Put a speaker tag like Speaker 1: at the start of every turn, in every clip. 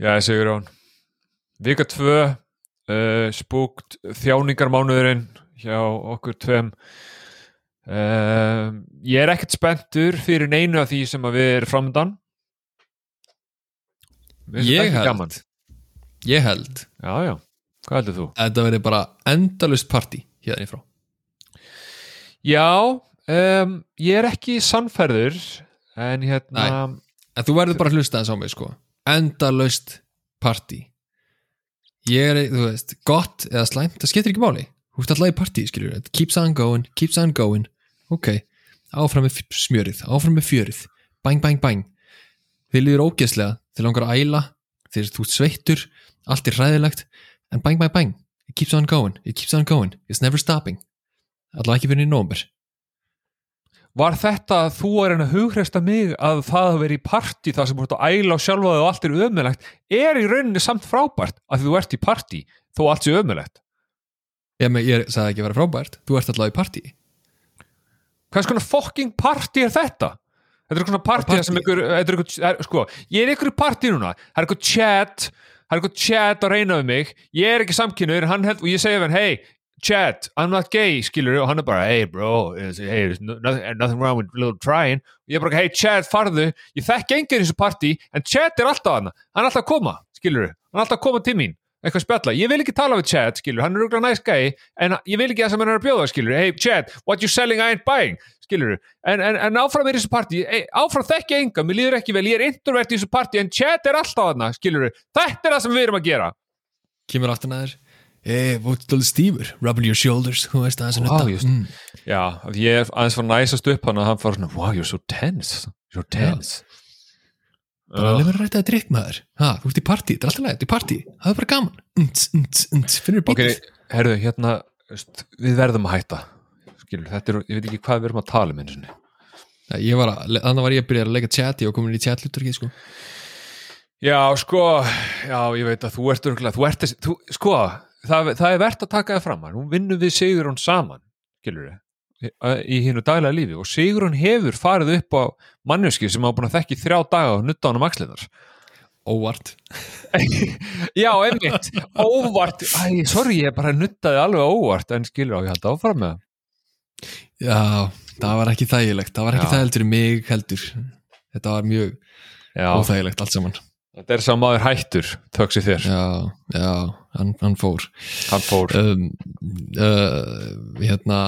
Speaker 1: Já, Sigurjón Vika 2 uh, spúkt þjáningarmánuðurinn hjá okkur tveim. Uh, Ég er ekkert spenntur fyrir neinu af því sem að við erum framöndan
Speaker 2: Ég held.
Speaker 1: gaman.
Speaker 2: Ég held.
Speaker 1: Já, já, hvað heldur þú?
Speaker 2: þetta verði bara endalust partí hérna í frá.
Speaker 1: Já, um, ég er ekki sannferður en hérna
Speaker 2: En þú verður bara að hlusta þess á mig sko Endalaust partí. Ég er, þú veist, gott eða slæmt, það skiptir ekki máli. Þú veist alltaf í partí, skiljur keeps on going, keeps on going. Ok, áfram með smjörið, áfram með fjörið. Bang, bang, bang Þið líður ógeðslega, þið langar að æla Þið þú ert sveittur, allt er hræðilegt En bang, bang, bang It keeps on going, it keeps on going It's never stopping. Alltaf ekki fyrir í nómber
Speaker 1: Var þetta að þú er en að hughresta mig að það að vera í partí það sem þú ert að æla á sjálfa þig og allt er ömulegt er í rauninni samt frábært að þú ert í partí þó allt sé ömulegt
Speaker 2: Ég, ég sagði ekki að vera frábært. Þú ert alltaf í partí.
Speaker 1: Hvað skona fucking partí er þetta? Þetta er eitthvað partí
Speaker 2: Partí.
Speaker 1: sem ykkur, ykkur, er, sko, ég er ykkur í partí núna. Það er ykkur chat það er ykkur chat að reyna um mig. Ég er ekki samkynur hann held, og ég segi við hann, chat, I'm not gay, skilur og hann er bara, hey bro, hey, nothing, nothing wrong with little trying. Og ég er bara, hey chat, farðu, ég þekki enginn í þessu partí, en chat er alltaf hann hann er alltaf að koma, skilur hann er alltaf að koma til mín, eitthvað spjalla, ég vil ekki tala við chat, skilur, hann er auðvitað nice guy en ég vil ekki það sem hann er að bjóða, skilur hey chat, what you selling, I ain't buying skilur, en, en, en áfram er þessu partí hey, áfram þekki ég enga, mér líður ekki vel ég er introvert í þessu partí, en chat er alltaf hann skilur, þetta er það sem við erum að gera.
Speaker 2: Kemur aftur næður Hey, what the stífur, rubbing your shoulders Þú veist aðeins að
Speaker 1: Vá,
Speaker 2: nutta mm.
Speaker 1: Já, ég er aðeins var næsast upp hann og hann fara svona, wow, you're so tense you're tense.
Speaker 2: Bara alveg verið rætt að drikk maður. Ha, Þú ert í partí, þetta er alltaf þetta er partí. Það er bara gaman. Nt, nt, nt, Finnur
Speaker 1: Ok,
Speaker 2: bítið
Speaker 1: herðu, hérna við verðum að hætta skilur, þetta er, ég veit ekki hvað við erum að tala um einu sinni.
Speaker 2: Okay. Ég var að, Þannig var ég að byrja að leika chat Ég var komin í chat hlutur ekki sko.
Speaker 1: Já, sko, já, ég veit að þú ert örgulega, þú ert þessi, þú, sko það, það er verðt að taka það fram nú vinnum við Sigurún saman skilur við, í hínu daglega lífi og Sigurún hefur farið upp á manneski sem hafa búin að þekki þrjá daga og nutta honum axlinar
Speaker 2: Óvart.
Speaker 1: Já, einmitt, óvart. Æ, sorry, ég bara nuttaði alveg óvart en skilur á, ég held áfram með það.
Speaker 2: Já, það var ekki þægilegt. Það var ekki þægilegt fyrir mig heldur. Þetta var mjög
Speaker 1: Já,
Speaker 2: óþægilegt allt saman.
Speaker 1: Þetta er sá maður hættur þögsi þér,
Speaker 2: Já, já, hann, hann fór.
Speaker 1: Hann fór.
Speaker 2: Um, uh, Hérna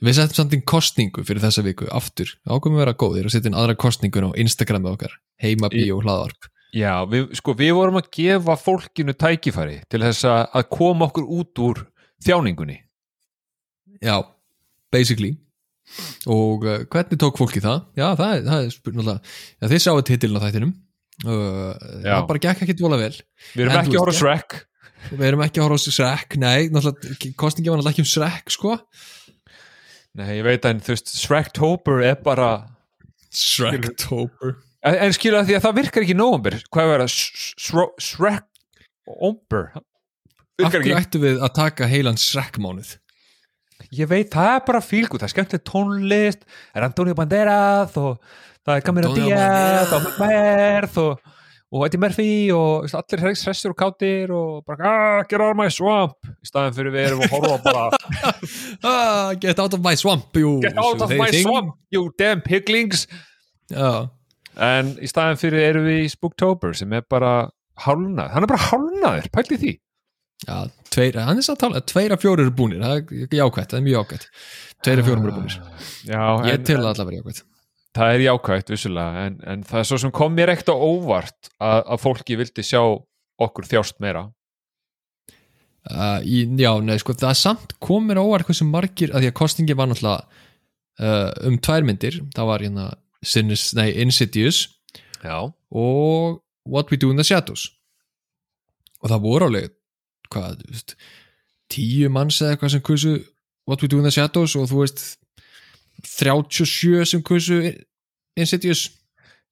Speaker 2: Við settum samt inn kostningu fyrir þessa viku aftur, ákveðum að vera góðir og setja inn aðra kostningun á Instagramið okkar. Heima bíó hlaðvarp.
Speaker 1: Já, við, sko, við vorum að gefa fólkinu tækifæri til þess að koma okkur út úr þjáningunni.
Speaker 2: Já, basically. Og uh, hvernig tók fólki það? Já, það það er spurningulega Já, þið sáu titilin á þættinum. Uh, það bara gekk ekkit vola vel.
Speaker 1: Við erum
Speaker 2: En
Speaker 1: ekki að horfa Shrek
Speaker 2: við erum ekki að horfa á Shrek, nei náttúrulega, kostningi var náttúrulega ekki um Shrek sko
Speaker 1: Nei, ég veit að þú veist, Shrektober er bara
Speaker 2: Shrektober
Speaker 1: en, en skilja því að það virkar ekki í nóvambur Hvað er það? Shrektober
Speaker 2: Af hverju ættu við að taka heilan Shrek-mánuð?
Speaker 1: Ég veit, það er bara fílgú, það er skemmtileg tónlist er Antonio Banderas og það er Diaz
Speaker 2: Banderas.
Speaker 1: og Myers og, og Eddie Murphy og allir hressir og kátir og bara, ah, get out of my swamp. Í staðin fyrir við erum að horfa bara
Speaker 2: ah, Get out of my swamp you,
Speaker 1: get out of my
Speaker 2: think.
Speaker 1: swamp, you damn piglings.
Speaker 2: Já,
Speaker 1: en í staðin fyrir erum við í Spooktober sem er bara hálnað, hann er bara hálnaður, pælti því.
Speaker 2: Já tveir, hann er satt að tala Tveir af fjórir eru búnir, það er jákvætt Það er mjög jákvætt. Tveir af fjórum eru búnir.
Speaker 1: Já,
Speaker 2: Ég
Speaker 1: en,
Speaker 2: til allavega jákvætt
Speaker 1: það er jákvægt vissulega, en, en það er svo sem kom mér ekkert á óvart að, að fólki vildi sjá okkur þjást meira.
Speaker 2: Uh, í, Já, nei, sko, það er samt komir óvart hversu margir, að því að kostingi var náttúrulega uh, um tvær myndir. Það var hérna Sinis, nei, Insidious
Speaker 1: Já,
Speaker 2: og What We Do in the Shadows. Og það voru alveg hvað, veist tíu manns eða eitthvað sem kursu What We Do in the Shadows og þú veist 37 sem kursu Insidious?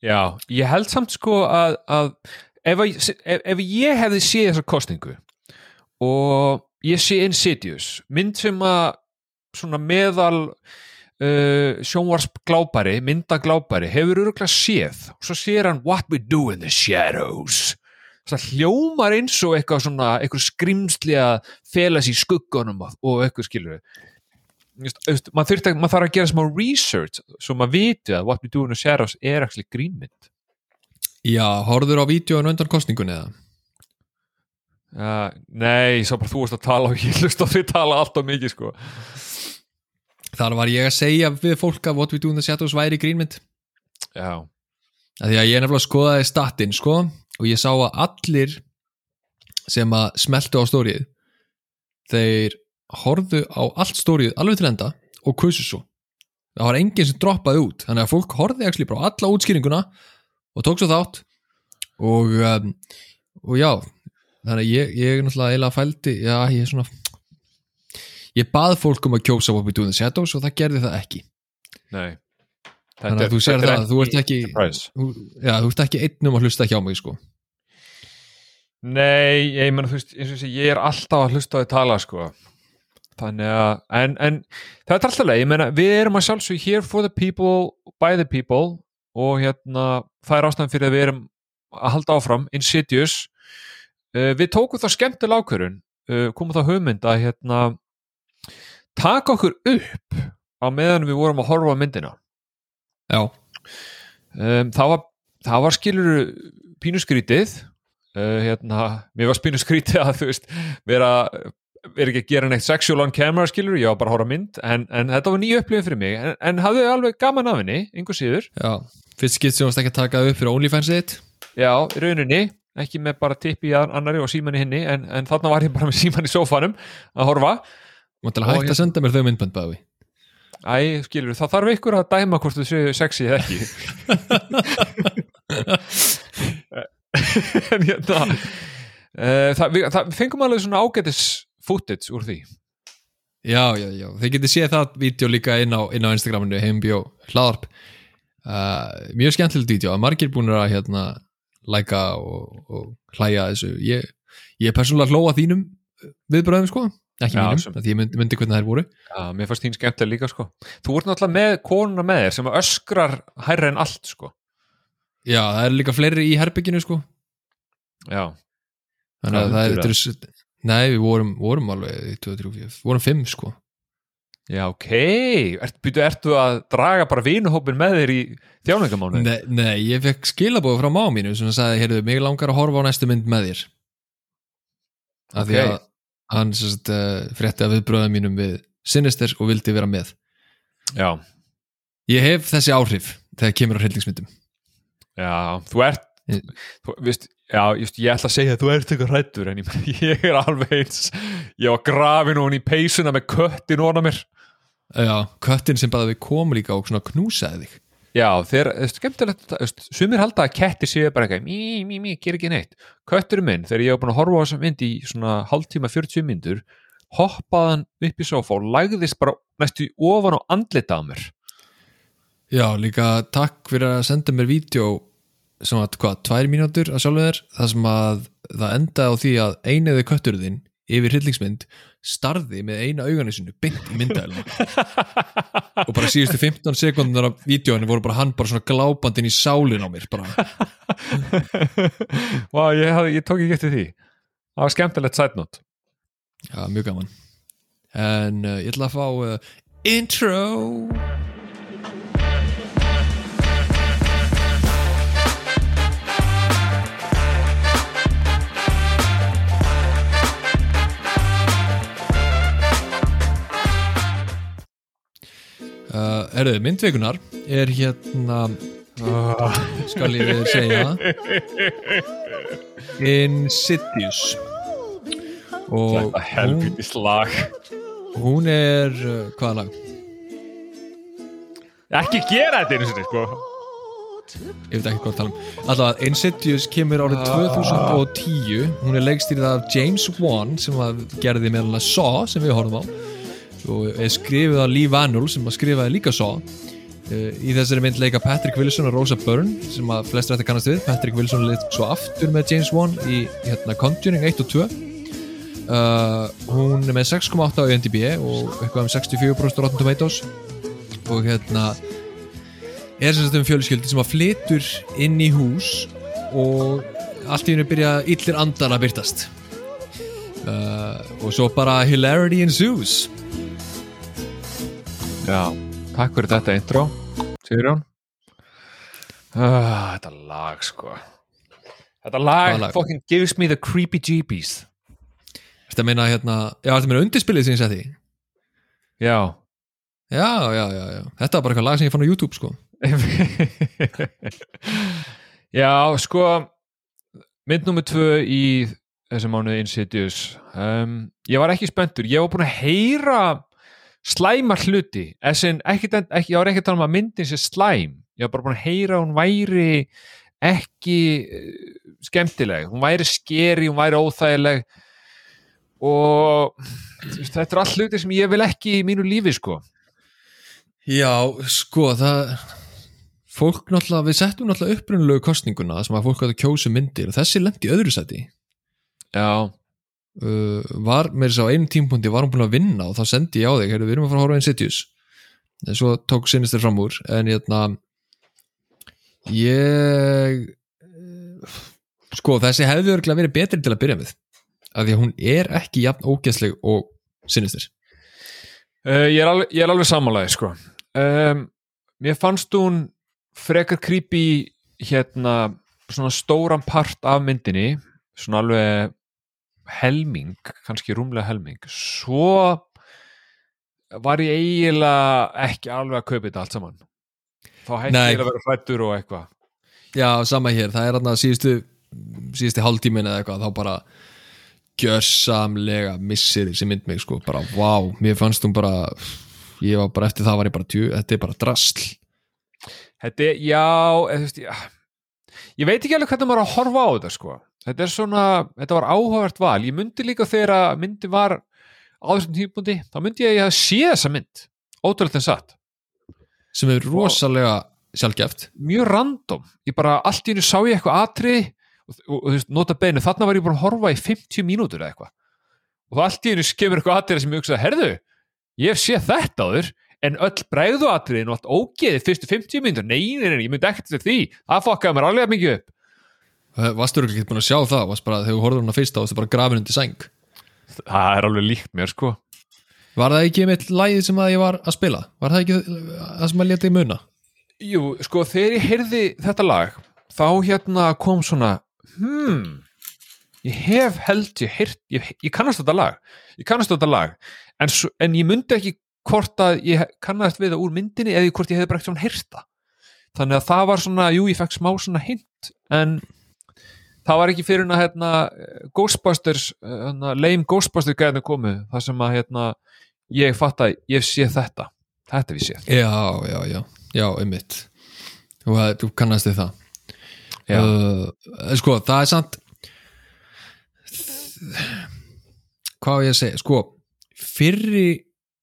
Speaker 1: Já, ég held samt sko að, að ef, ef, ef ég hefði séð þessa kostningu og ég sé Insidious mynd sem að svona meðal uh, sjónvarsglápari myndaglápari hefur öruglega séð og svo sér hann What We Do in the Shadows. Það hljómar eins og eitthvað svona eitthvað skrimsli að fela sér í skuggunum og- eitthvað skilur just, maður, að- þarf að gera smá research svo maður viti að What We Do in the Shadows er actually grínmynd
Speaker 2: Já, horfður á vídjóin undan kostningunni eða?
Speaker 1: uh, Nei, svo bara þú varst að tala og ég hlust á því tala allt og mikið sko.
Speaker 2: Þar var ég að segja við fólk að What We Do in the Shadows væri grínmynd
Speaker 1: Já,
Speaker 2: að Því að ég nefnilega skoðaði statinn sko og ég sá að allir sem að smeltu á stórið þeir horfðu á allt stórið alveg til enda og kusu svo. Það var enginn sem droppaði út þannig að fólk horfði ekki bara á alla útskýringuna og tók svo þátt. Og, um, og já þannig að ég, ég náttúrulega eiginlega fældi já ég er svona ég bað fólk um að kjósa What We Do in the Shadows og það gerði það ekki.
Speaker 1: Nei.
Speaker 2: Þannig að þú sér það, þú ert ekki þú, já, þú ert ekki einn um að hlusta ekki á mig sko.
Speaker 1: Nei, ég menn þú veist eins og ég, segi, ég er alltaf að hlusta á því tala sko þannig að en, en það er alltaf leið, ég menna við erum að sjálfsög here for the people, by the people og hérna það er ástæðan fyrir að við erum að halda áfram Insidious. Uh, við tókum það skemmtilega ákvörun uh, komum það hugmynd að hérna taka okkur upp á meðan við vorum að horfa myndina.
Speaker 2: Já,
Speaker 1: um, það var, það var skilur pínuskrítið. Uh, hérna, mér var pínuskrítið að þú veist, vera er ekki að gera neitt sexual on camera skilur, ég var bara að horfa á mynd en, en þetta var nýju upplifin fyrir mig. En, en hafði alveg gaman af henni, einhver síður?
Speaker 2: Já fyrst skipt sem varst ekki að taka upp fyrir OnlyFans þitt.
Speaker 1: Já, í rauninni, ekki með bara tippi í annari og síman í henni, en, en þarna var ég bara með síman í sófanum að horfa.
Speaker 2: Mátt
Speaker 1: Og
Speaker 2: alveg hægt
Speaker 1: hérna-
Speaker 2: að senda mér þau myndbönd bæði
Speaker 1: Æ, skilur, það þarf ykkur að dæma hvort þú séu sexy eða ekki. En hérna uh, það, við, það, við fengum alveg svona ágætis footage úr því?
Speaker 2: Já, já, já, þið getið séð það vídeo líka inn á, inn á Instagraminu heimbjó hlaðarp uh, Mjög skemmtilegt vídeo að margir búin að hérna læka og, og hlæja þessu. Ég, ég er persónulega hlóa þínum viðbröðum sko. Ekki
Speaker 1: Já,
Speaker 2: mínum,
Speaker 1: sem-
Speaker 2: því ég myndi, myndi hvernig þær voru.
Speaker 1: Já, mér fannst þín skemmtilega líka sko. Þú ert náttúrulega með konuna með þér sem öskrar hærra en allt sko.
Speaker 2: Já, það er líka fleiri í herbygginu sko.
Speaker 1: Já,
Speaker 2: Þannig að það er, þetta er Nei, við vorum, vorum alveg 1, 2, 3, 4, vorum 5 sko.
Speaker 1: Já ok. Ert, byrju, Ertu að draga bara vinuhópin með þér í þjáningamánu?
Speaker 2: Nei, nei, ég fekk skilabóð frá má mínu sem sagði, heyrðu, mig langar að horfa á næstu mynd með þér. Af því
Speaker 1: Ok.
Speaker 2: að hann sérst, uh, frétti að viðbröða mínum við Sinister og vildi vera með.
Speaker 1: Já,
Speaker 2: ég hef þessi áhrif þegar kemur á hryllingsmyndum.
Speaker 1: Já, þú ert þú, veist, Já, just, ég ætla að segja að þú ert eitthvað hrættur en ég, er alveg eins. Ég var grafin og hún í peysuna með köttin og mér.
Speaker 2: Já, köttin sem bara við komum líka og knúsaði þig.
Speaker 1: Já, þeir, þú veist, skemmtilegt sumir halda að ketti séu bara eitthvað mí, mí, mí, ger ekki neitt. Kötturinn minn, þegar ég var búin að horfa á þessa mynd í svona hálftíma 40 myndur hoppaði hann upp í sofa og lagðist bara næstu ofan á andlita á mér.
Speaker 2: Já, líka takk fyrir að senda mér vídeo sem að, hvað, tvær mínútur að sjálfu þér það sem að það endaði á því að einiði kötturðinn yfir hryllingsmynd starði með eina auganisinu beint í myndæluna og bara síðustu 15 sekundar af vídjóinu voru bara hann bara svona glápandinn í sálin á mér bara,
Speaker 1: Vá, ég, ég tók ekki eftir því. Það var skemmtilegt note.
Speaker 2: Já, mjög gaman. En uh, ég ætla að fá uh, intro Uh, erðu, myndveikunar er hérna skal ég við segja. Insidious. Og
Speaker 1: Þetta helvitis lag.
Speaker 2: hún, er uh, hvaða lag?
Speaker 1: Ekki gera þetta einu sinni, sko.
Speaker 2: Ég veit ekki hvað að tala um. Alltaf, Insidious kemur árið 2010 hún er leikstýrið af James Wan sem gerði meðal að Saw sem við horfum á og er skrifið af Lee Vanul sem að skrifaði líka Saw. Uh, í þessari mynd leika Patrick Wilson og Rosa Byrne sem að flestir ætti kannast við. Patrick Wilson leik svo aftur með James Wan í hérna, Conjuring 1 og 2 uh, hún er með 6,8 á IMDb og eitthvað um 64% Rotten Tomatoes. Og hérna er sem sagt um fjölskyldi sem að flytur inn í hús og allt í hennu byrja illir andar að byrtast uh, og svo bara hilarity ensues
Speaker 1: Já, takk fyrir þetta intro Sigurjón uh, Þetta lag sko. Þetta lag,
Speaker 2: lag?
Speaker 1: fucking gives me the creepy jeebies
Speaker 2: Þetta meina hérna, já þetta meina undirspilið sem ég setti
Speaker 1: Já.
Speaker 2: Já, já, já, já, þetta var bara eitthvað lag sem ég fann á YouTube sko.
Speaker 1: Já, sko mynd nummer tvö í þessum mánuði Insidious. Um, ég var ekki spenntur, ég var búin að heyra slæma hluti Essin, ekki, ekki, ég var ekki að tala um að myndin sé slæm, ég var bara búin að heyra hún væri ekki eh, skemmtileg, hún væri skeri, hún væri óþægileg og þetta er allt hluti sem ég vil ekki í mínu lífi sko.
Speaker 2: Já, sko, það fólk náttúrulega, við settum náttúrulega upprunalegu kostninguna sem að fólk átt að kjósa myndir og þessi lendi öðru seti
Speaker 1: Já,
Speaker 2: uh, var, með þess að á einum tímpunkti var hún búin að vinna og þá sendi ég á þig, við erum að fara að horfa einn Insidious. En svo tók sinistir fram úr. En hérna ég eh, sko, þessi hefði örgulega verið betri til að byrja með. Af því að hún er ekki jafn ógeðsleg og sinistir
Speaker 1: Uh, ég, ég er alveg sammálaði sko. Um, mér fannst hún frekar creepy hérna svona stóran part af myndinni svona alveg helming, kannski rúmlega helming svo var ég eiginlega ekki alveg að kaupa þetta allt saman. Þá hætti ég að vera hrættur og eitthvað.
Speaker 2: Já, sama hér, það er þarna síðustu síðusti hálftímin eða eitthvað þá bara gjörsamlega missir þessi mynd mig sko, bara vá, mér fannst hún bara ég var bara eftir það var ég bara tjú, þetta er bara drasl.
Speaker 1: Þetta er, já, eða, þú veist, ég veit ekki alveg hvernig maður að horfa á þetta sko þetta er svona, þetta var áhugavert val. Ég myndi líka þegar að myndi var á þessum típundi, þá myndi ég að sé þessa mynd, ótrúlega satt.
Speaker 2: Sem er rosalega sjálfgeft
Speaker 1: mjög random, ég bara allt í hennu sá ég eitthvað atrið og, og, þú veist, nota beinu, þarna var ég bara að horfa í 50 mínútur eða eitthvað. Og allt í hennu skemur eitthvað atrið sem ég hugsaði, herðu ég séð þetta áður en öll bregðu atriðin og allt ógeðið fyrstu 50 mínútur, nei, nei, nei, ég myndi ekkert til því. Það fokkaði mér alveg mikið upp
Speaker 2: Varstu ekki búin að sjá það, varst bara þegar þú horfður hún að fyrsta varstu bara grafin undir sæng
Speaker 1: það er alveg líkt mér sko
Speaker 2: Var það ekki mitt lægið sem að ég var að spila? Var það ekki það sem að leta í muna?
Speaker 1: Jú, sko, þegar ég heyrði þetta lag þá hérna kom svona hmm, ég hef held ég heyrt, ég, ég kannast þetta lag ég kannast þetta lag en, en ég myndi ekki hvort að ég kannast við það úr myndinni eða hvort ég hefði bara ekkert svona heyrta þannig að það var svona, jú, ég fekk smá svona hint en það var ekki fyrir en að hérna, Ghostbusters hérna, lame Ghostbusters gæðinu komu það sem að hérna, ég fatt að ég sé þetta. Þetta við séð.
Speaker 2: Já, já, já, já, einmitt. Þú, þú kannast þið það. Uh, Sko, það er samt Hvað ég að segja? Sko, fyrri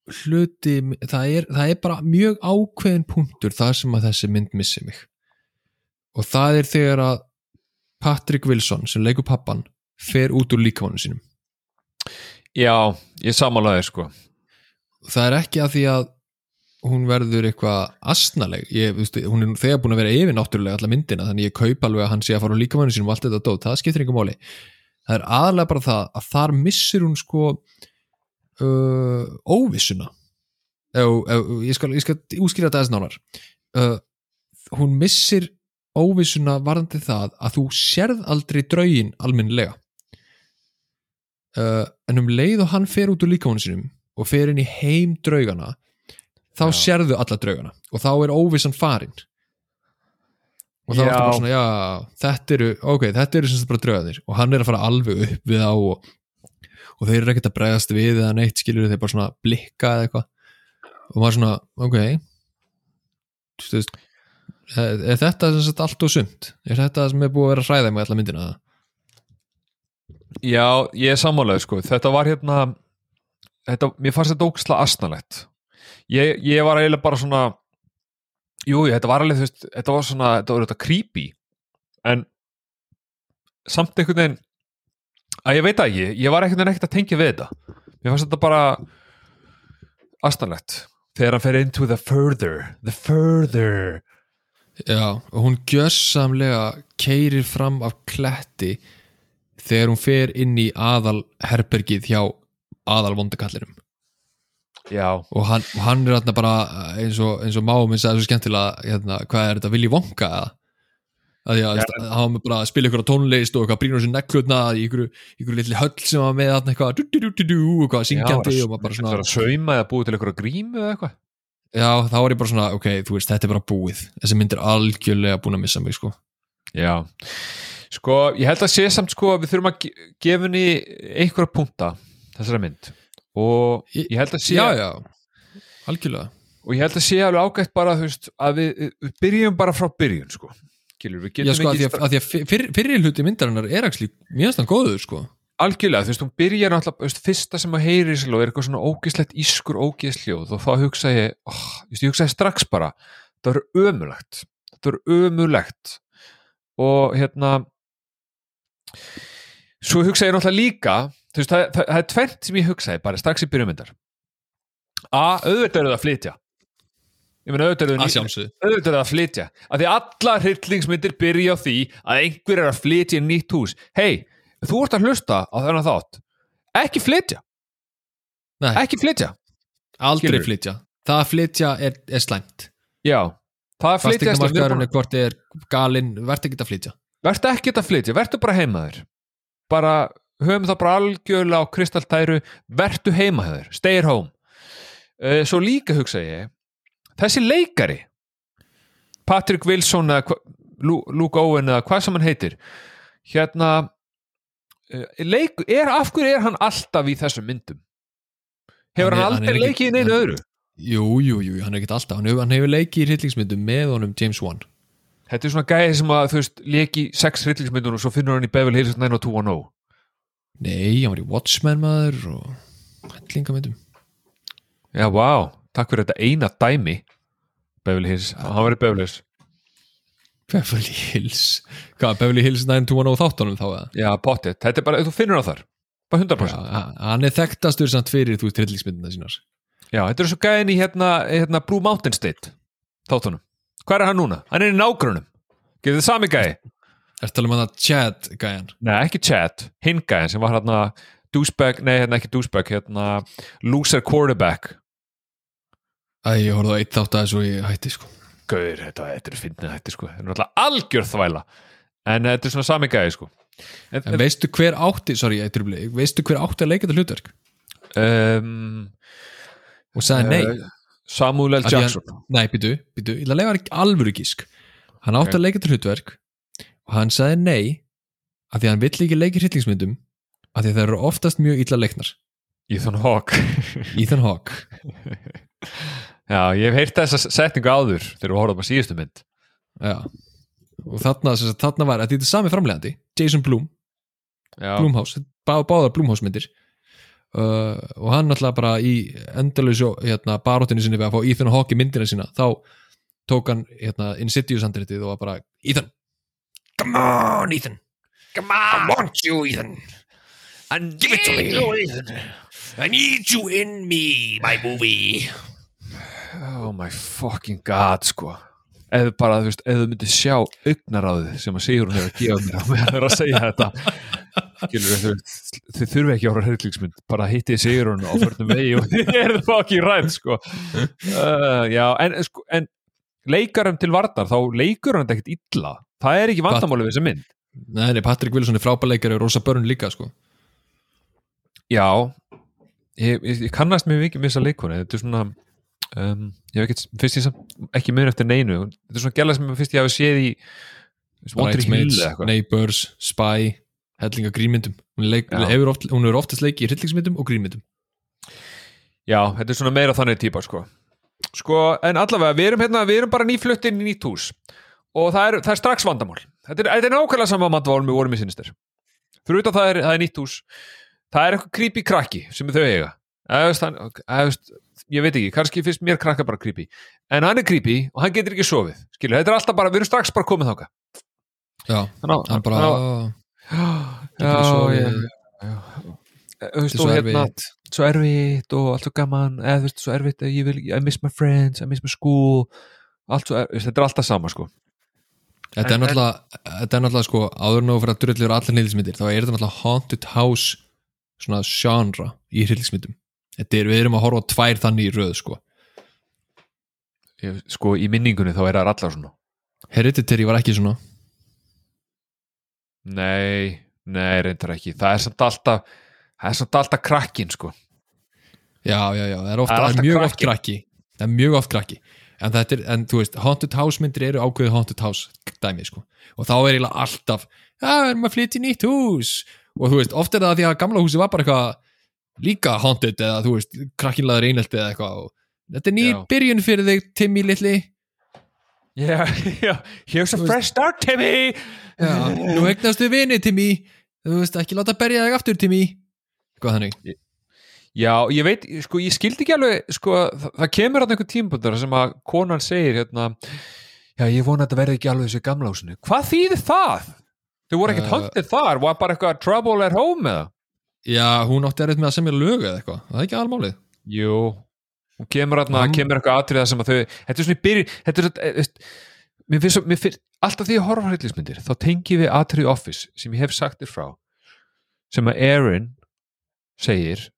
Speaker 2: hluti það er, það er bara mjög ákveðin punktur þar sem að þessi mynd missi mig. Og það er þegar að Patrick Wilson sem leikur pappan fer út úr líkamannu sínum.
Speaker 1: Já, ég samanlæði sko.
Speaker 2: Það er ekki að því að hún verður eitthvað astnaleg ég, veist, hún er þegar búin að vera yfir náttúrulega alla myndina þannig ég kaup alveg að hann sé að fara á líkamannu sínum og allt þetta dót, það skiptir einhver máli. Það er aðalega bara það að þar missir hún sko uh, óvissuna. Eð, eð, ég, skal, skal úskýra þetta aðeins nánar. Uh, hún missir óvissuna varðandi það að þú sérð aldrei draugin almennilega. Uh, en um leið og hann fer út úr líkamannu sínum og fer inn í heim draugana þá
Speaker 1: Já.
Speaker 2: sérðu alla draugana og þá er óvissan farin. Og þá er þetta bara svona já, þetta eru, ok, þetta eru sem sagt bara drauganir og hann er að fara alveg upp við á og, og þeir eru ekkert að bregðast við eða neitt skilur þeir bara svona blikka eða eitthvað. Og maður svona, ok. Þú veist er, er þetta allt og sumt? Er þetta sem er búið að vera að hræða með alla myndina
Speaker 1: Já, ég er sammálaði sko. Þetta var hérna þetta, mér fannst þetta ógæslega asnalegt. Ég, ég var eiginlega bara svona jú, þetta var alveg veist, þetta var svona, þetta var þetta creepy. En samt einhvern veginn að ég veit það ekki, ég var einhvern veginn ekkert að tengja við þetta. Mér fannst þetta bara asnalegt. Þegar hann fer into the further the further
Speaker 2: Já, og hún gjörsamlega keirir fram af kletti þegar hún fer inn í aðal herbergið hjá aðal vondakallinum
Speaker 1: já,
Speaker 2: og hann, og hann er þarna bara eins og, eins og máum eins og svo skemmtilega hérna, hvað er þetta, Willy Wonka eða? Að
Speaker 1: Já.
Speaker 2: hann var bara að spila ykkur á tónlist og eitthvað brínur sér neklutna í ykkur, ykkur litli höll sem var með eitthvað du, du, du, og eitthvað syngjandi og maður bara
Speaker 1: það
Speaker 2: svona
Speaker 1: er að sauma eða búið til einhverja grímu eða eitthvað
Speaker 2: já, þá var ég bara svona, ok, þú veist, þetta er bara búið. Þessi mynd er algjörlega búin að missa mig sko.
Speaker 1: já, sko, ég held að sé samt sko að við þurfum að ge- gefa henni einhverja punta þessara mynd. Og
Speaker 2: Ég-
Speaker 1: held að sé
Speaker 2: já, já, algjörlega.
Speaker 1: Og ég held að sé alveg ágætt bara veist, að við, við byrjum bara frá byrjun sko. Gilur, við
Speaker 2: Já, sko, að því að, að því að fyr, fyrri hluti myndarinnar er mjög stann góður, sko
Speaker 1: algjörlega, þú veist, hún byrjar náttúrulega, þú veist, fyrsta sem að heyri þessu ljóð er eitthvað svona ógislegt ískur ógisljóð og þá hugsa ég, oh, ég hugsaði strax bara, þetta verður ömulegt þetta verður ömulegt og hérna svo hugsaði ég náttúrulega líka þú veist, það, það, það er tvent sem ég hugsaði bara strax í byrjumyndar a, auðvitað eru það að flytja. Ég meina auðvitað er að flytja af því allar hryllingsmyndir byrja á því að einhver er að flytja í nýtt hús. Hei, þú ert að hlusta á þennan þátt. Ekki flytja,
Speaker 2: Nei,
Speaker 1: ekki flytja.
Speaker 2: Aldrei
Speaker 1: skilurðu.
Speaker 2: flytja. Það að flytja er, er slæmt.
Speaker 1: Já, það að flytja
Speaker 2: fastegnamarkaðurinn er hvort er galinn, verð ekki að flytja.
Speaker 1: Verður ekki að flytja, verður bara heimaður bara, höfum það bara algjörlega á kristaltæru, verður heimaður stay at home. Uh, svo líka hugsa ég þessi leikari Patrick Wilson eða Luke Owen eða hvað sem hann heitir hérna leik, er, af hverju er hann alltaf í þessum myndum? Hefur
Speaker 2: Hann
Speaker 1: hann, aldrei leikið í neinu
Speaker 2: hann-
Speaker 1: öðru?
Speaker 2: Jú, jú, jú, hann er ekkert alltaf. Hann hefur, hann hefur leikið í hryllingsmyndum með honum James Wan.
Speaker 1: Þetta er svona gæði sem að þú veist leiki sex hryllingsmyndun og svo finnur hann í Beverly Hills 90210
Speaker 2: nei, hann var í Watchmen maður og hellingamyndum
Speaker 1: Já, vá, takk fyrir þetta eina dæmi Beverly Hills, hann var í Beverly Hills
Speaker 2: Beverly Hills. Hvað, Beverly Hills 90210 þáttunum þá eða?
Speaker 1: Já, pottet, þetta er bara, þú finnur það þar. Bara 100% Já,
Speaker 2: Já, hann er þekktastur samt fyrir þú veist hryllingsmyndina sínar.
Speaker 1: Þetta er svo gæðin í hérna, hérna Blue Mountain State þáttunum, hvað er hann núna? Hann er í nágrunum, getur þið sami gæði?
Speaker 2: er talað um hann að Chad gæjan
Speaker 1: Nei, ekki Chad, hinn gæðin sem var hérna douchebag, nei, hérna ekki douchebag hérna loser quarterback.
Speaker 2: Æ, ég horfði á eitt þátt að þessu ég hætti sko
Speaker 1: Gauður, þetta, þetta er fyndið þetta sko, þetta er náttúrulega algjör þvæla en þetta er svona sami gæði sko en,
Speaker 2: En veistu hver átti, sorry, ég trubli, veistu hver átti að leika þetta hlutverk?
Speaker 1: um,
Speaker 2: Og sagði nei.
Speaker 1: eh, Samuel L.
Speaker 2: Því hann-
Speaker 1: Jackson
Speaker 2: Nei, býtu, býtu, ég lega ekki alvöru gísk. Hann átti
Speaker 1: Ok.
Speaker 2: að leika þetta hlutverk og hann sagði nei af því að hann vill ekki leika í hryllingsmyndum af því að það eru oftast mjög illa leiknar.
Speaker 1: Ethan Hawke
Speaker 2: Ethan Hawke.
Speaker 1: Já, ég hef heyrt þessa setningu áður þegar við horfum á síðustu mynd.
Speaker 2: Já. Og þarna, sem sagt, þarna var, að þetta er sami framlegandi, Jason Blum,
Speaker 1: Já,
Speaker 2: Blumhouse, bá, báðar Blumhouse myndir. Uh, og hann náttúrulega bara í endalösu hérna, baróttinu sinni við að fá Ethan Hawke í myndina sína. Þá tók hann hérna, Insidious handritið og var bara Ethan, come on Ethan.
Speaker 1: Come on,
Speaker 2: want you Ethan.
Speaker 1: And
Speaker 2: give it to me. I need you in me, my movie
Speaker 1: Oh my fucking god, sko. Eða bara, þú veist, eða þú myndir sjá augnaráðið sem að Sigrun hefur að gefa mér á meðan það er að segja þetta. Þau, þau þurfi ekki ára hryllingsmynd bara hitti Sigrun á förnum vegi og þið eruð fucking rætt, sko. Uh, Já, en, sko, en leikarum til vartar, þá leikur hann ekkert illa. Það er ekki vandamáli við þessa mynd.
Speaker 2: Nei, nei, Patrick Wilson er frábæleikari og Rosa Byrne líka sko.
Speaker 1: Já. Ég, ég, kannast mjög mikið með þessa leikonu. Þetta er svona um, ég hef ekki, fyrst ég samt ekki mun eftir neinu. Þetta er svona gæla sem fyrst ég hafi séð í
Speaker 2: Bridesmaids, Neighbors, Spy hellinga grínmyndum hún, leik, oft, hún hefur oftast leiki í hryllingsmyndum og grínmyndum
Speaker 1: Já, þetta er svona meira þannig típa sko. sko, en allavega við erum, hérna, við erum bara nýflutt inn í nýtt hús. Og það er, það er strax vandamál. Þetta er, þetta er nákvæmlega sama vandamál með vorum í sinnistir fyrir utan það er, það er nýtt hús. Það er eitthvað creepy krakki sem þau eiga Hann, ég veit ekki, kannski finnst mér krakka bara creepy. En hann er creepy og hann getur ekki sofið skilur, þetta er alltaf bara, við erum strax bara komið þáka
Speaker 2: Já,
Speaker 1: þannig
Speaker 2: hann bara
Speaker 1: já, já, já.
Speaker 2: Er svo
Speaker 1: hérna,
Speaker 2: erfitt.
Speaker 1: svo erfitt og allt svo gaman. Eða þú veist, svo erfitt, ég vil, I miss my friends I miss my school. Þetta er alltaf sama sko.
Speaker 2: Þetta er náttúrulega, er sko, áður þú fyrir að drullur allar hryllismyndir, þá er þetta náttúrulega haunted house svona genre í hryllismyndum. Þetta er, við erum að horfa tvær þannig í röð sko.
Speaker 1: Ég, sko í minningunni þá er það allar svona
Speaker 2: Hereditary var ekki svona.
Speaker 1: nei, nei reyndar ekki það er samt alltaf það er samt alltaf krakkin sko
Speaker 2: Já, já, já, það er, oft,
Speaker 1: Það er
Speaker 2: það er mjög
Speaker 1: krakki.
Speaker 2: oft krakki. Það er mjög oft krakki. En þetta er, en þú veist, haunted house myndir eru ákveðið haunted house dæmi sko. Og þá er eiginlega alltaf, já, erum að flytja í nýtt hús. Og þú veist, oft er það því að gamla húsi var bara eitthvað líka haunted eða þú veist, krakkinlaður einelti eða eitthvað. Þetta er
Speaker 1: Já.
Speaker 2: byrjun fyrir þig, Timmy litli.
Speaker 1: já, já, here's a fresh start Timmy
Speaker 2: Já, nú egnastu vini, Timmy. Þú veist, ekki láta berja þig aftur, Timmy. Hvað þannig?
Speaker 1: já, ég veit, sko ég skildi ekki alveg sko, það, það kemur hann einhver tímpundar sem að konan segir hérna já, ég vona að þetta verði ekki alveg þessu gamla húsinu hvað þýðir það? þau voru ekkert
Speaker 2: Uh,
Speaker 1: höndið þar, var bara eitthvað trouble at home eða?
Speaker 2: Já, hún átti erfitt með að semja lög eða eitthvað. Það er ekki almálið.
Speaker 1: Jú, og kemur, atna,
Speaker 2: Hann-
Speaker 1: kemur eitthvað atriða sem að þau þetta er svona í byrjun þetta er, svona, eh, mér finnst, svo- mér finnst alltaf því að horfa á hryllismyndir þá tengi við atriði office sem ég hef sagt þér frá sem að Erin segir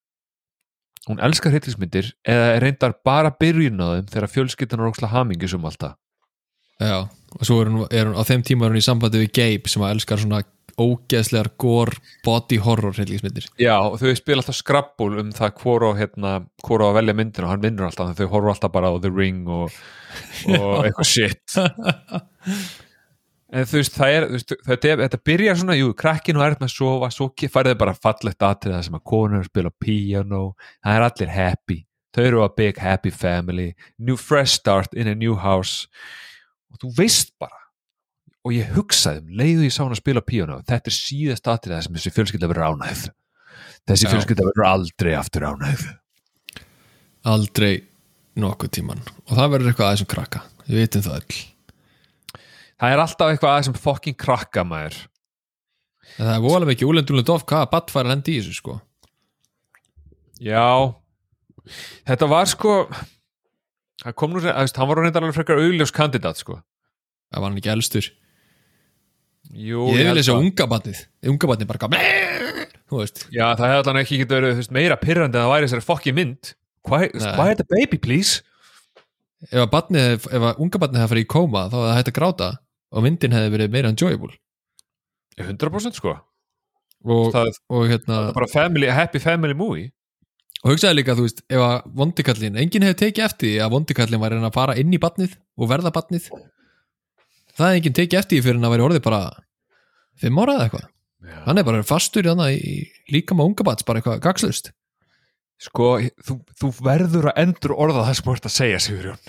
Speaker 1: hún elskar hryllismyndir eða reyndar bara byrjun á þeim þegar fjölskyldan er óksla hamingi sem alltaf
Speaker 2: Já, og svo er hún, er hún á þeim tíma er hún í sambandi við Gabe sem að elskar svona ógeðslegar gore body horror hryllingsmyndir.
Speaker 1: Já, þau spila alltaf skrabbul um það hvort á, hérna, að velja myndin og hann vinnur alltaf, að þau horfa alltaf bara á The Ring og, og eitthvað shit. En þú veist, það er veist, þetta, þetta byrjar svona, jú, krakkin og er með að sofa, svo færið bara fallegt atrið það sem að konur spila piano það er allir happy, þau eru a big happy family, new fresh start in a new house. Og þú veist bara og ég hugsaði um leiðu ég sá hann að spila piano þetta er síðast atrið sem þessi fjölskylda verður ánægð þessi fjölskylda verður aldrei aftur ánægð
Speaker 2: Aldrei nokkuð tíman. Og það verður eitthvað aðeins um krakka. Við vitum það öll.
Speaker 1: það er alltaf eitthvað aðeins sem fokkin krakka maður
Speaker 2: En það er voðalega ekki úlendunlega dof hvaða batt fær að lendi í þessu sko.
Speaker 1: Já Þetta var sko það kom nú, hann var reyndar alveg frekar augljós kandidat sko
Speaker 2: Það var hann ekki elstur.
Speaker 1: Jú,
Speaker 2: Ég vil þessi
Speaker 1: að-
Speaker 2: unga batnið. Unga batnið bara.
Speaker 1: Já, það hefði allan ekki getið verið meira pyrrandi en það væri þessari fokkin mynd Quiet, the baby please
Speaker 2: Ef að batnið, ef að unga batnið hefði farið í kóma þá hefði það hægt að gráta og myndin hefði verið meira enjoyable.
Speaker 1: 100% sko
Speaker 2: Og,
Speaker 1: það,
Speaker 2: og hérna
Speaker 1: það er bara family, happy family movie
Speaker 2: og hugsaði líka, þú veist, ef að vondikallin enginn hefði tekið eftir því að vondikallin var að fara inn í batnið og verða batnið það hefði enginn tekið eftir fyrir hann að vera orðið bara fimm ára eða eitthvað
Speaker 1: Já.
Speaker 2: hann er bara fastur í þannig í líka með unga bats bara eitthvað gagslust
Speaker 1: Sko, þú, þú verður að endur orða það sem þú ert að segja, Sigurjón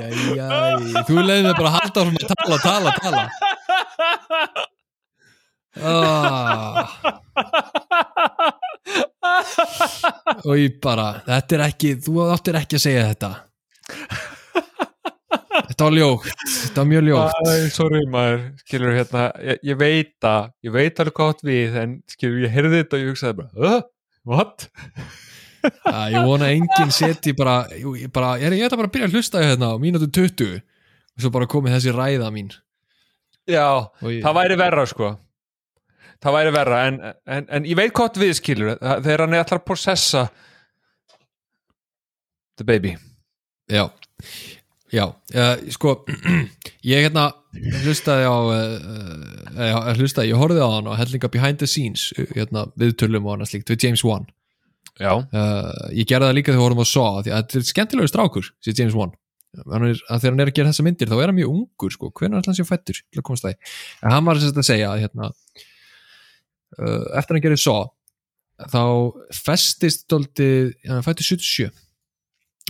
Speaker 2: Æjæjæj Þú leiði mig bara að halda áfram að tala, tala, tala. Og ég bara Þetta er ekki, þú áttir ekki að segja þetta. Þetta var ljótt Þetta var mjög ljótt.
Speaker 1: Æ, sorry maður, skilur hérna ég, ég veit að, ég veit alveg gott við en skilur, ég heyrði þetta og ég hugsaði bara uh, what?
Speaker 2: Já, Ég vona enginn seti bara Ég, bara, ég, ég ætla bara að byrja að hlusta hérna á mínútu 20 og svo bara komið þessi ræða mín.
Speaker 1: Já, það væri verra sko það væri verra en, en, en ég veit gott við skilur. Þegar hann er alltaf að processa the baby.
Speaker 2: Já, já uh, sko ég hérna hlustaði á uh, hlustaði, ég horfði á hann og hellinga behind the scenes uh, hérna, viðtölum og annað slíkt við James Wan. Uh, ég gerði það líka þegar við horfum því að þetta er skemmtilegur strákur, sér James Wan. Er, þegar hann er að gera þessa myndir þá er hann mjög ungur sko, hvernig er hann sér fættur hann var að segja að hérna, eftir að hann gerði Saw þá festist dóldi, hann fætti 77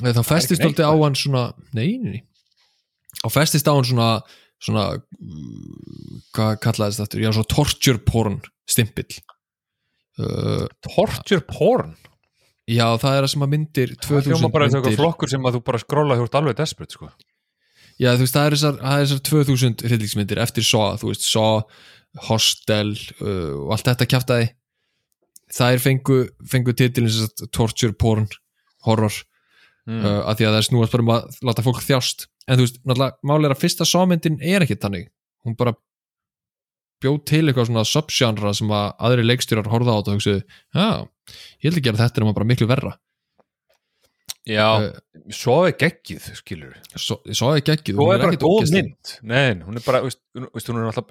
Speaker 2: Eh, þá festist dóldi á hann svona nei, nei, nei. Þá festist á hann svona svona, hvað kallaðist þetta já, svona torture porn stimpill. Uh,
Speaker 1: torture porn?
Speaker 2: Já, það er það sem að myndir
Speaker 1: það
Speaker 2: 2000
Speaker 1: hljóma bara eins og
Speaker 2: myndir.
Speaker 1: eitthvað flokkur sem að þú bara skróla hjúrt alveg desperate sko.
Speaker 2: Já, þú veist, það er þessar, það er þessar 2000 hryllingsmyndir eftir Saw, þú veist, Saw Hostel uh, og allt þetta kjaftaði. Þær fengu, fengu titilin sagt torture porn, horror
Speaker 1: mm.
Speaker 2: uh, að því að það er snúast bara um að láta fólk þjást. En þú veist, er að fyrsta sámyndin er ekki þannig. Hún bara bjóð til eitthvað svona subgenre sem að aðri leikstjórar horfa á þetta og hugsaðu, já, ég held ekki að þetta er bara miklu verra.
Speaker 1: Já,
Speaker 2: uh,
Speaker 1: svo er geggið skilur
Speaker 2: svo, svo ekki ekki
Speaker 1: svo er bara góð mynd. Nei, hún er bara, veist, hún, er alltaf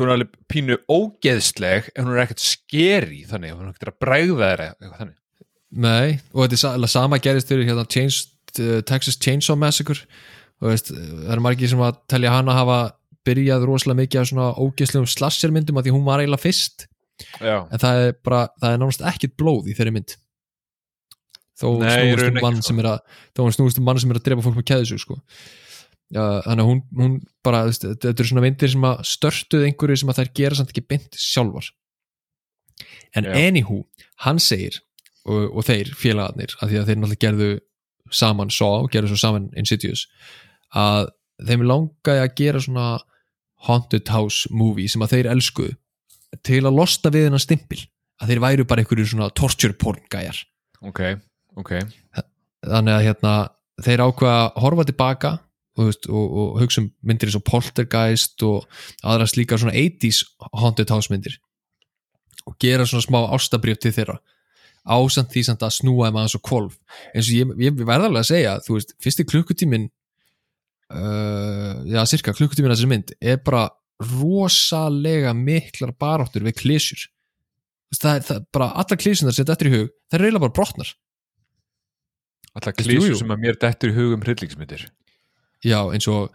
Speaker 1: hún er alveg pínu ógeðsleg en hún er ekkert skeri þannig hún er ekkert að bræða þér eitthvað þannig.
Speaker 2: Nei, og þetta er sama gerist fyrir hérna Chains, uh, Texas Chainsaw Massacre. Og veist, það er margir sem að telja hana hafa byrjað rosalega mikið af svona ógeðslegum slashermyndum að því hún var eiginlega fyrst.
Speaker 1: Já,
Speaker 2: en það er bara, það er náttúrulega ekkert blóð í þeirri mynd. Þó snúist um mann
Speaker 1: sko.
Speaker 2: sem er að þó snúist um mann sem er að drepa fólk með keðsu sko. Þannig að hún, hún bara, þetta eru svona myndir sem að störtuð einhverju sem að þær gera samt ekki beint sjálfar. En
Speaker 1: Já.
Speaker 2: anywho, hann segir og, og þeir félagarnir af því að þeir náttúrulega gerðu saman Saw og gerðu svo saman Insidious að þeim langaði að gera svona haunted house movie sem að þeir elskuðu til að losna við hennan stimpil að þeir væru bara einhverju svona torture porn gæjar.
Speaker 1: Ok, ok.
Speaker 2: Þannig að hérna þeir ákveða að horfa tilbaka og, veist, og, og hugsa um myndir eins og Poltergeist og aðra slíka svona 80s haunted house myndir. Og gera svona smá ástabrjöf til þeirra. Ásamt því samt að snúa þeim aðeins og kvolf eins og ég, ég verða alveg að segja þú veist, fyrsti klukkutímin uh, já, cirka klukkutímin að þessi mynd er bara rosalega miklar baráttur við klísjur það er, er bara allar klísjunar sem þetta eftir í hug það er reyla bara brotnar.
Speaker 1: Alltaf
Speaker 2: jú.
Speaker 1: sem að mér dettur í hugum hryllingsmyndir
Speaker 2: já, eins og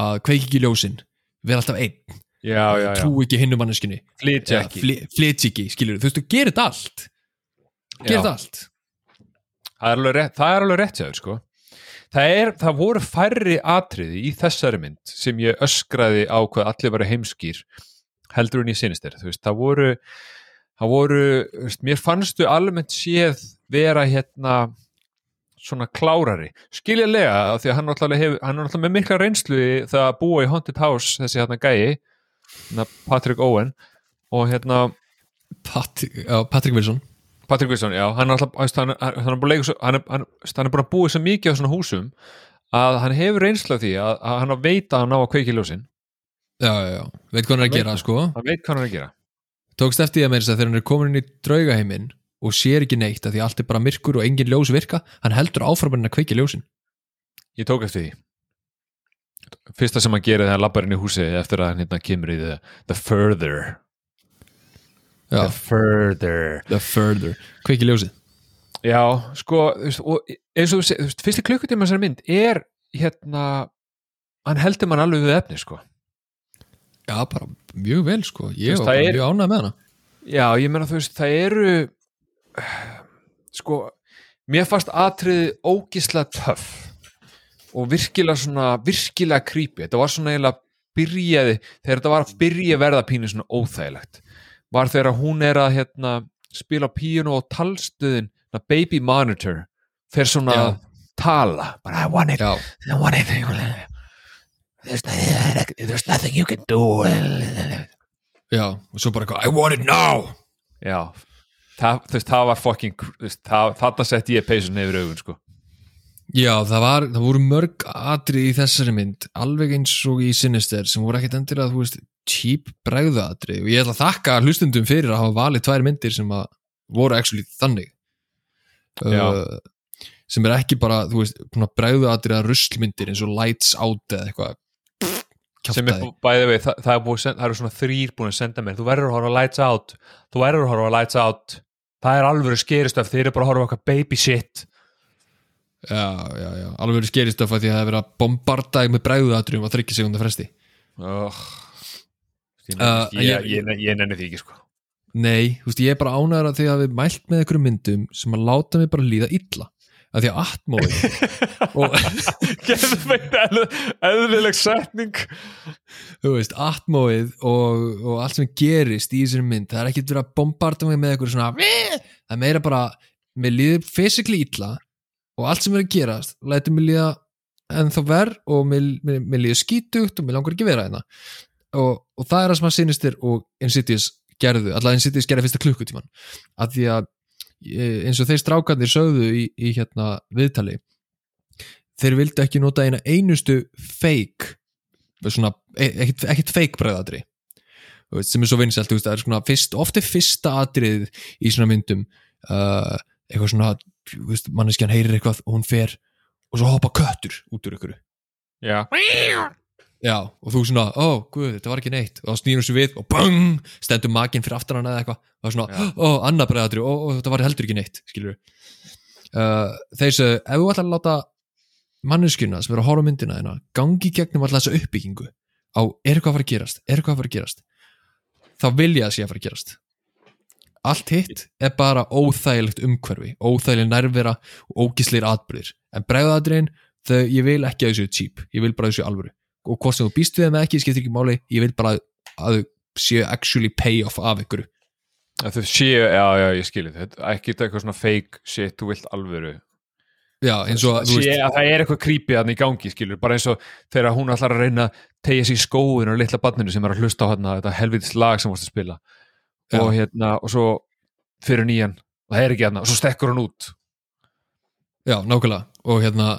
Speaker 2: að kveiki ekki ljósin vera alltaf einn,
Speaker 1: já, já, já,
Speaker 2: trú ekki hinnu manneskinni
Speaker 1: flytja ekki.
Speaker 2: flyt ekki, skilur þú veist, þú gerir þetta allt. Gerir þetta allt.
Speaker 1: Það er alveg rétt, það er alveg rétt jáður sko. Það, er, það voru færri atriði í þessari mynd sem ég öskraði á hvað allir varu heimskýr heldur en ég sinist þér, þú veist, það voru það voru, þú veist, mér fannstu almennt séð vera hérna svona klárari. Skiljalega af því að hann hefur hann er náttúrulega með mikla reynslu það að búa í Haunted House, þessi hérna gæi hérna Patrick Owen og hérna
Speaker 2: Pat, já, Patrick Wilson.
Speaker 1: Patrick Wilson, já, hann er alltaf hann, hann, er búin að leika svo- mikið á svona húsum að hann hefur reynslu af því að, að hann veit að hann ná að kveiki ljósin.
Speaker 2: Já, já, já, veit hvað hann er að gera sko.
Speaker 1: hann veit hvað hann er að gera.
Speaker 2: Tókst eftir því að meira þess að þegar hann er komin inn í draugaheiminn og sér ekki neitt að því allt er bara myrkur og engin ljós virka hann heldur áframann að kveiki ljósin.
Speaker 1: Ég tók eftir því. Fyrsta sem hann gerir þegar hann lappar inn í húsi eftir að hann hérna kemur í the, the further.
Speaker 2: Já,
Speaker 1: the further.
Speaker 2: The further, kveiki ljósið.
Speaker 1: Já, sko, og eins og þú veist, fyrsti klukkutíma þessari mynd er hérna hann heldur mann alveg við efni, sko.
Speaker 2: Já, bara mjög vel sko. Ég
Speaker 1: veist,
Speaker 2: var bara
Speaker 1: er-
Speaker 2: mjög ánægð með hana.
Speaker 1: Já, ég meina þú veist, það eru sko mér fannst atriði ógislega töff og virkilega svona virkilega creepy, þetta var svona eiginlega byrjaði, þegar þetta var að byrja verða pínu svona óþægilegt. Var þegar hún er að hérna spila píunu og talstöðin na baby monitor fer svona
Speaker 2: Já.
Speaker 1: að tala. Bara I want it,
Speaker 2: já,
Speaker 1: I want it. There's, there's nothing you can do.
Speaker 2: Já, og svo bara eitthvað I want it now.
Speaker 1: Já, það, þú veist, það var fucking, þarna sett ég peysun yfir augun, sko.
Speaker 2: Já, það, var, það voru mörg atri í þessari mynd, alveg eins og í Sinister sem voru ekkert endilega, þú veist, cheap bregðaatri og ég ætla að þakka hlustundum fyrir að hafa valið tvær myndir sem að voru actually þannig. Uh, sem er ekki bara, þú veist, bregðaatri að ruslmyndir eins og Lights Out eða eitthvað.
Speaker 1: Sem er bæðið við, það, það, er búið, að senda- það eru svona þrýr búin að senda mér, þú verður að horfa lights out, þú verður að horfa lights out, það er alveg skeristöf, þeir eru bara að horfa á okkar baby shit.
Speaker 2: Já, já, já, alveg verið skerist af því að það er verið að bombarda með bregðaatri um að þryggja sekundar fresti
Speaker 1: Oh. Ég,
Speaker 2: Uh,
Speaker 1: ég,
Speaker 2: ég-
Speaker 1: ég, ég, nenni því ekki, sko.
Speaker 2: Nei, þú veist, ég er bara ánægður að því að við mælt með einhverjum myndum sem að láta mig bara líða illa að því að atmóið
Speaker 1: fyrir eðlileg setning.
Speaker 2: þú veist, atmóið og, og allt sem gerist í þessari mynd það er ekkert verið að bombarda mig með eitthvað svona það er meira bara, mér líður physically illa og allt sem er að gerast lætur mér líða ennþá verð og mér, mér, mér líður skítugt og mér langar ekki vera hérna. Og, og það er það sem að sinistir og Insidious gerðu, en Cities gerði fyrsta klukkutíman að því að eins og þeir strákarnir sögðu í, í hérna viðtali þeir vildu ekki nota eina einustu fake svona, e- ekkit, ekkit fake bræðadri sem er svo vinsælt, það er svona fyrst, ofta fyrsta atrið í svona myndum uh, eitthvað svona manneskjan heyrir eitthvað og hún fer og svo hoppa köttur út úr ykkur
Speaker 1: Já,
Speaker 2: Já, og þú svona, ó, guð, þetta var ekki neitt. Og þá snýrum sér við og bang stendur maginn fyrir aftan hann eða eitthvað. Og það er svona, ó, annað bregðatri og, og þetta var heldur ekki neitt, skilur uh, þeir sem, ef þú ætlar að láta manneskjuna sem er að horfa myndina þeina gangi gegnum alltaf þessa uppbyggingu á, er eitthvað að fara að gerast, er eitthvað að fara að gerast þá vilja það sé að fara að gerast. Allt hitt er bara óþægilegt umhverfi, óþægileg nærvera og ógisleir atbyrðir en bregðatriðin, þau, ég vil ekki að þessu cheap, ég vil bara að þessu alvöru og hvort sem þú býst við þeim eða ekki, skiptir ekki máli. Ég vil bara að, að þau séu actually pay off af ykkur
Speaker 1: að þau séu, já, já, ég skilji þetta ekki eitthvað svona fake shit, þú vilt alvöru.
Speaker 2: Já, eins og, þú
Speaker 1: sé að það er eitthvað creepy hann í gangi skilur, bara eins og þegar hún ætlar að reyna að tegja sér í skóin og litla barninu sem er að hlusta á hérna, þetta helvitis lag sem varst að spila.
Speaker 2: Já.
Speaker 1: og hérna, og svo fyrir nýjan, og það er ekki hérna og svo stekkur hann út.
Speaker 2: Já, nákvæmlega. Og hérna,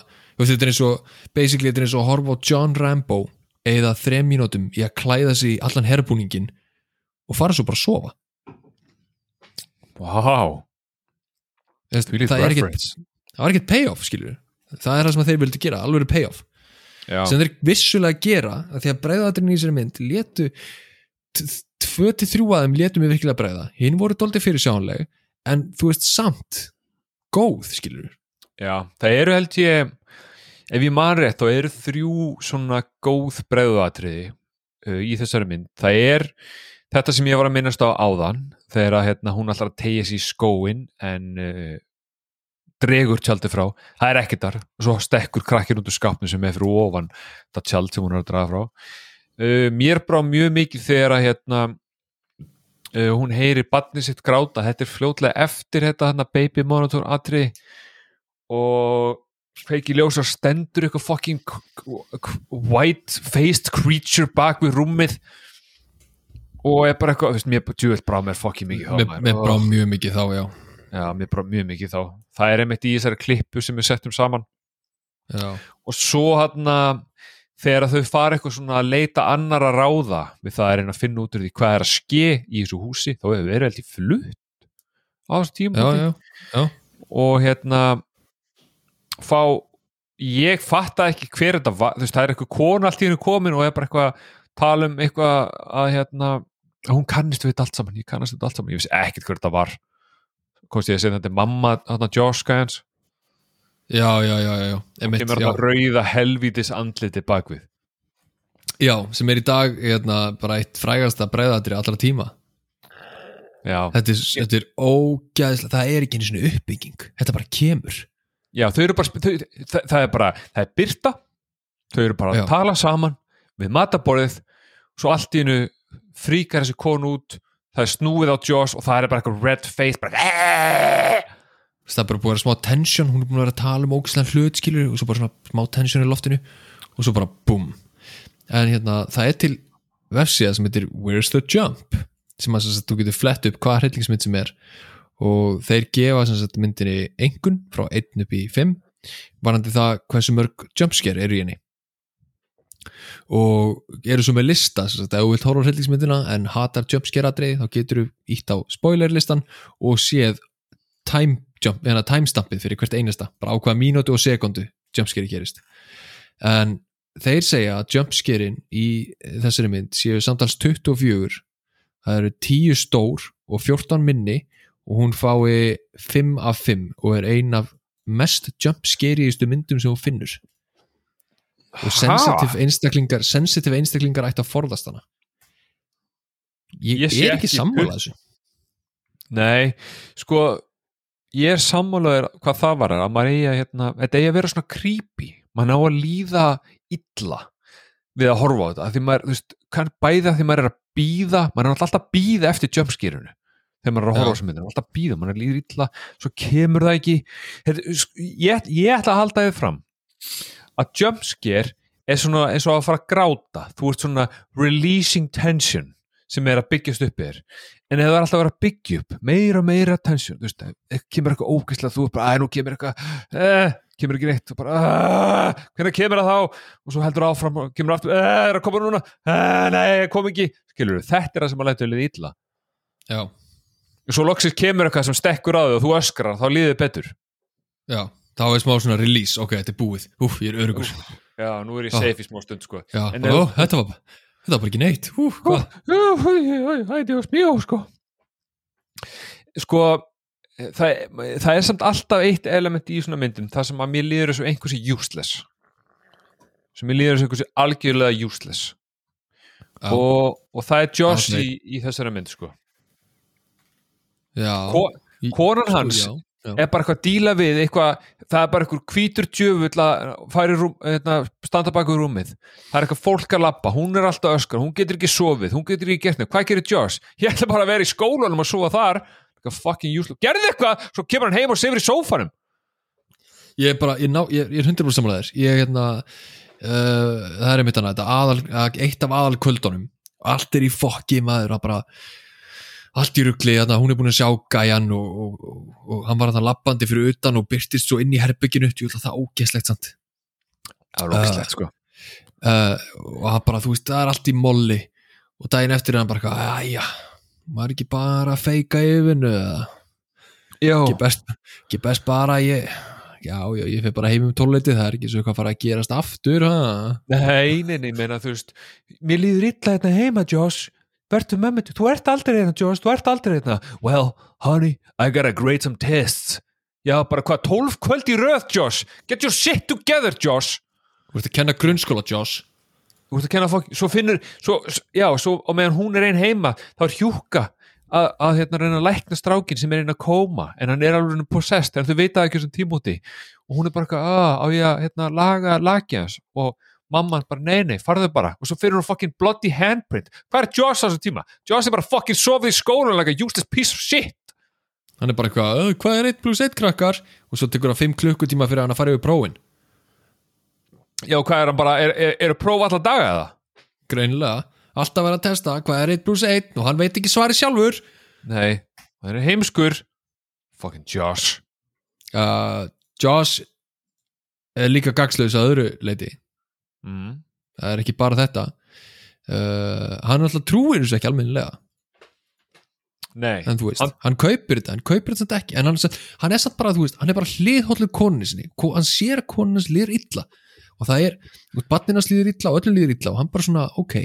Speaker 2: veist, þetta er eins og basically þetta er eins og að horfa á John Rambo eða þrem mínútum í að klæða sig í allan herbúningin og fara svo bara að sofa.
Speaker 1: Wow, Hvílíkt
Speaker 2: það er
Speaker 1: reference.
Speaker 2: það var ekkert payoff, skilur það er það sem þeir vildu gera, alveg payoff.
Speaker 1: Já,
Speaker 2: sem þeir vissulega gera að því að breiðatrinn í þessari mynd letu tvö til þrjú að þeim letu mig virkilega breiða hinn voru doldið fyrir sjónleg en þú veist samt góð skilur
Speaker 1: já, það eru held ég ef ég man rétt, þá eru þrjú svona góð bregðuatriði uh, í þessari mynd, það er þetta sem ég var að minnast á áðan þegar að hérna, hún að tegja sér í skóin en uh, dregur tjaldi frá, það er ekkert þar. Og svo stekkur krakkir út úr skapnu sem er fyrir ofan það tjald sem hún er að draga frá. Uh, mér brá mjög mikið þegar að hérna uh, hún heyrir badni sitt gráta, þetta er fljótlega eftir þetta hérna baby monitor atri og feiki ljósa stendur eitthvað fucking white faced creature bak við rúmið og er bara eitthvað, þú veist, mér djúvel brá mér fucking mikið þá
Speaker 2: mér, mér brá mjög mikið þá já,
Speaker 1: Já, mér brá mjög mikið þá. Það er einmitt í þessari klippu sem við settum saman.
Speaker 2: Já.
Speaker 1: og svo hann þegar þau fara eitthvað svona að leita annar að ráða við það er einn að finna út úr því hvað er að ske í þessu húsi, þá hefur verið held í flutt á þessu tíma
Speaker 2: Já, já,
Speaker 1: og hérna fá ég fatta ekki hver þetta var þú veist, það er eitthvað kona allt í hennu komin og er bara eitthvað að tala um eitthvað að hérna, að hún kannist við þetta allt saman ég kannast við þetta allt saman, ég vissi ekkert hver þetta var. Komst ég að segja þetta er mamma hérna Josh Gans,
Speaker 2: já, já, já, já. Einmitt,
Speaker 1: kemur
Speaker 2: já.
Speaker 1: hann rauða helvítis andliti bakvið
Speaker 2: já, sem er í dag hérna, bara eitt frægasta breiðatri allra tíma.
Speaker 1: Já,
Speaker 2: þetta er, þetta er ógæðslega það er ekki einu svona uppbygging þetta bara kemur
Speaker 1: já þau eru bara þau, það, það er bara, það er byrta þau eru bara
Speaker 2: Já.
Speaker 1: að tala saman við mataborðið, svo allt í hennu fríkar þessi konu út það er snúið á Josh og það er bara eitthvað red face bara
Speaker 2: það er bara búið að vera smá tension hún er búin að vera að tala um ógæðslega hlut skilur og svo bara svona smá tension í loftinu og svo bara búm. En hérna, það er til vefsíða sem heitir Where's the Jump? Sem að þú getur flett upp hvað hryllingsmynd sem er. og þeir gefa sagt, myndinni engun frá 1 upp í 5 varandi það hversu mörg jumpscare eru í henni. Og eru svo með lista sem sagt, ef þú vilt horfa á hryllingsmyndina en hatar jumpscare atrið þá getur þú ítt á spoiler listan og séð time, jump, eða timestampið fyrir hvert einasta bara á hvaða mínútu og sekundu jumpscare gerist. En þeir segja að jumpscarein í þessari mynd séu samtals 24 það eru 10 stór og 14 minni og hún fái 5 af 5 og er ein af mest jumpscareiðustu myndum sem hún finnur. Og sensitive einstaklingar sensitive einstaklingar ætti að forðast hana. Ég,
Speaker 1: Ég
Speaker 2: er ekki
Speaker 1: ekki
Speaker 2: sammála þessu.
Speaker 1: Nei, sko ég er sammálaður hvað það var að maður eigi að, hérna, þetta eigi að vera svona creepy. Maður ná að líða illa við að horfa á þetta, því maður, þú veist kann bæða því maður er að býða maður er alltaf að býða eftir jumpskýrunu þegar maður er að horfa á
Speaker 2: Já.
Speaker 1: þessu myndinu, alltaf býða maður líður illa, svo kemur það ekki. Sk- ég, ég ætla að halda þið fram að jumpscare er svona eins og að fara að gráta. Þú ert svona releasing tension sem er að byggjast upp þér en ef það er alltaf að vera að byggja upp meira og meira tension, þú veist, kemur eitthvað ógæslega, þú er bara, að nú kemur eitthvað eh, kemur ekki neitt og bara, "Ah, hvernig kemur það þá? Og svo heldur áfram og kemur aftur, eh, er að koma núna? Eh, nei, kom ekki, skilur þetta er það sem að læta liðið illa.
Speaker 2: Já,
Speaker 1: og svo loksist kemur eitthvað sem stekkur á þig og þú öskrar, þá líðið betur.
Speaker 2: Já þá er smá svona release, ok, þetta er búið. Úf, ég er örugur
Speaker 1: já, nú er ég
Speaker 2: Já.
Speaker 1: safe í smá stund sko.
Speaker 2: Já,
Speaker 1: En
Speaker 2: ó, þetta var þetta var bara ekki neitt, úf, hvað?
Speaker 1: Æ, Dios mío, sko. Sko það, það er samt alltaf eitt element í svona myndum það sem að mér líður þessu einhversi useless. Sem mér líður þessu einhversi algjörlega useless.
Speaker 2: Já.
Speaker 1: og, og það er Josh í, í þessari mynd sko konan
Speaker 2: sko,
Speaker 1: hans
Speaker 2: já, já.
Speaker 1: er bara eitthvað að díla við eitthvað, það er bara eitthvað hvítur djöfull að færi rúm, hérna, standa baka úr rúmið, það er eitthvað fólk að labba hún er alltaf öskar, hún getur ekki sofið hún getur ekki gert neitt, hvað gerir Josh? Ég ætla bara að vera í skólanum og sofa þar. Eitthvað fucking useless, gerði eitthvað svo kemur hann heim og sefur í sófanum.
Speaker 2: Ég er bara, ég, ná, ég, ég er 100% samanlegaðir ég er hérna uh, það er einmitt þetta aðal, að- eitt af aðal kvöldunum allt er í fokki maður að bara allt í hérna, hún er búin að sjá gæjan og, og, og, og hann var hann lappandi fyrir utan og byrtist svo inn í herbygginu að það ógeðslegt samt.
Speaker 1: Það er ógislegt sko.
Speaker 2: uh, og hann bara, þú veist, það er allt í molli. Og daginn eftir er hann bara æja maður er ekki bara að feika yfirnu ekki best, ekki best bara að ég já, já, ég fyrir bara heim um tólleiti það er ekki svo hvað fara að gerast aftur ha?
Speaker 1: nei, nei, nei, meina þú veist mér líður illa hérna heima Josh verður mig, þú ert aldrei hérna Josh þú ert aldrei hérna, well, honey I gotta grade some tests. Já, bara hvað, 12 kvöld í röð Josh? Get your shit together Josh.
Speaker 2: Þú ert að kenna grunnskóla, Josh.
Speaker 1: Þú ert að kenna fólk, svo finnur svo, já, svo, og meðan hún er ein heima þá er hjúka að, að hérna reyna að lækna strákin sem er inn að kóma en hann er alveg possessed, en þau veit það ekki sem tímúti og hún er bara að, á ég að hérna, laga hans? Og mamman bara, nei, nei, farðu bara. Og svo fyrir hún fucking bloody handprint. Hvað er Josh á þessum tíma? Josh er bara fucking sofið í skólan like a useless piece of shit.
Speaker 2: Hann er bara eitthvað, "Ö, hvað er 1 plus 1 krakkar? Og svo tekur hann 5 klukkutíma fyrir hann að fara yfir prófin.
Speaker 1: Já, hvað er hann bara, er, er, er að prófa alla daga eða?
Speaker 2: greinilega, alltaf verið að testa hvað er 1 plus 1 og hann veit ekki svari sjálfur.
Speaker 1: Nei, það er heimskur. Fucking Josh
Speaker 2: uh, Josh er líka gagslaus að öðru leiti
Speaker 1: mm.
Speaker 2: það er ekki bara þetta. Uh, hann alltaf trúir þessu ekki almennilega.
Speaker 1: Nei,
Speaker 2: en þú veist,
Speaker 1: Hann-
Speaker 2: hann, kaupir þetta hann kaupir þetta ekki, en hann, er samt- hann er samt bara þú veist, hann er bara hliðhóllu konunni sinni. Hann sér að konunni hans líður illa. Og það er, barninas líður illa og öllum líður illa og hann bara svona, ok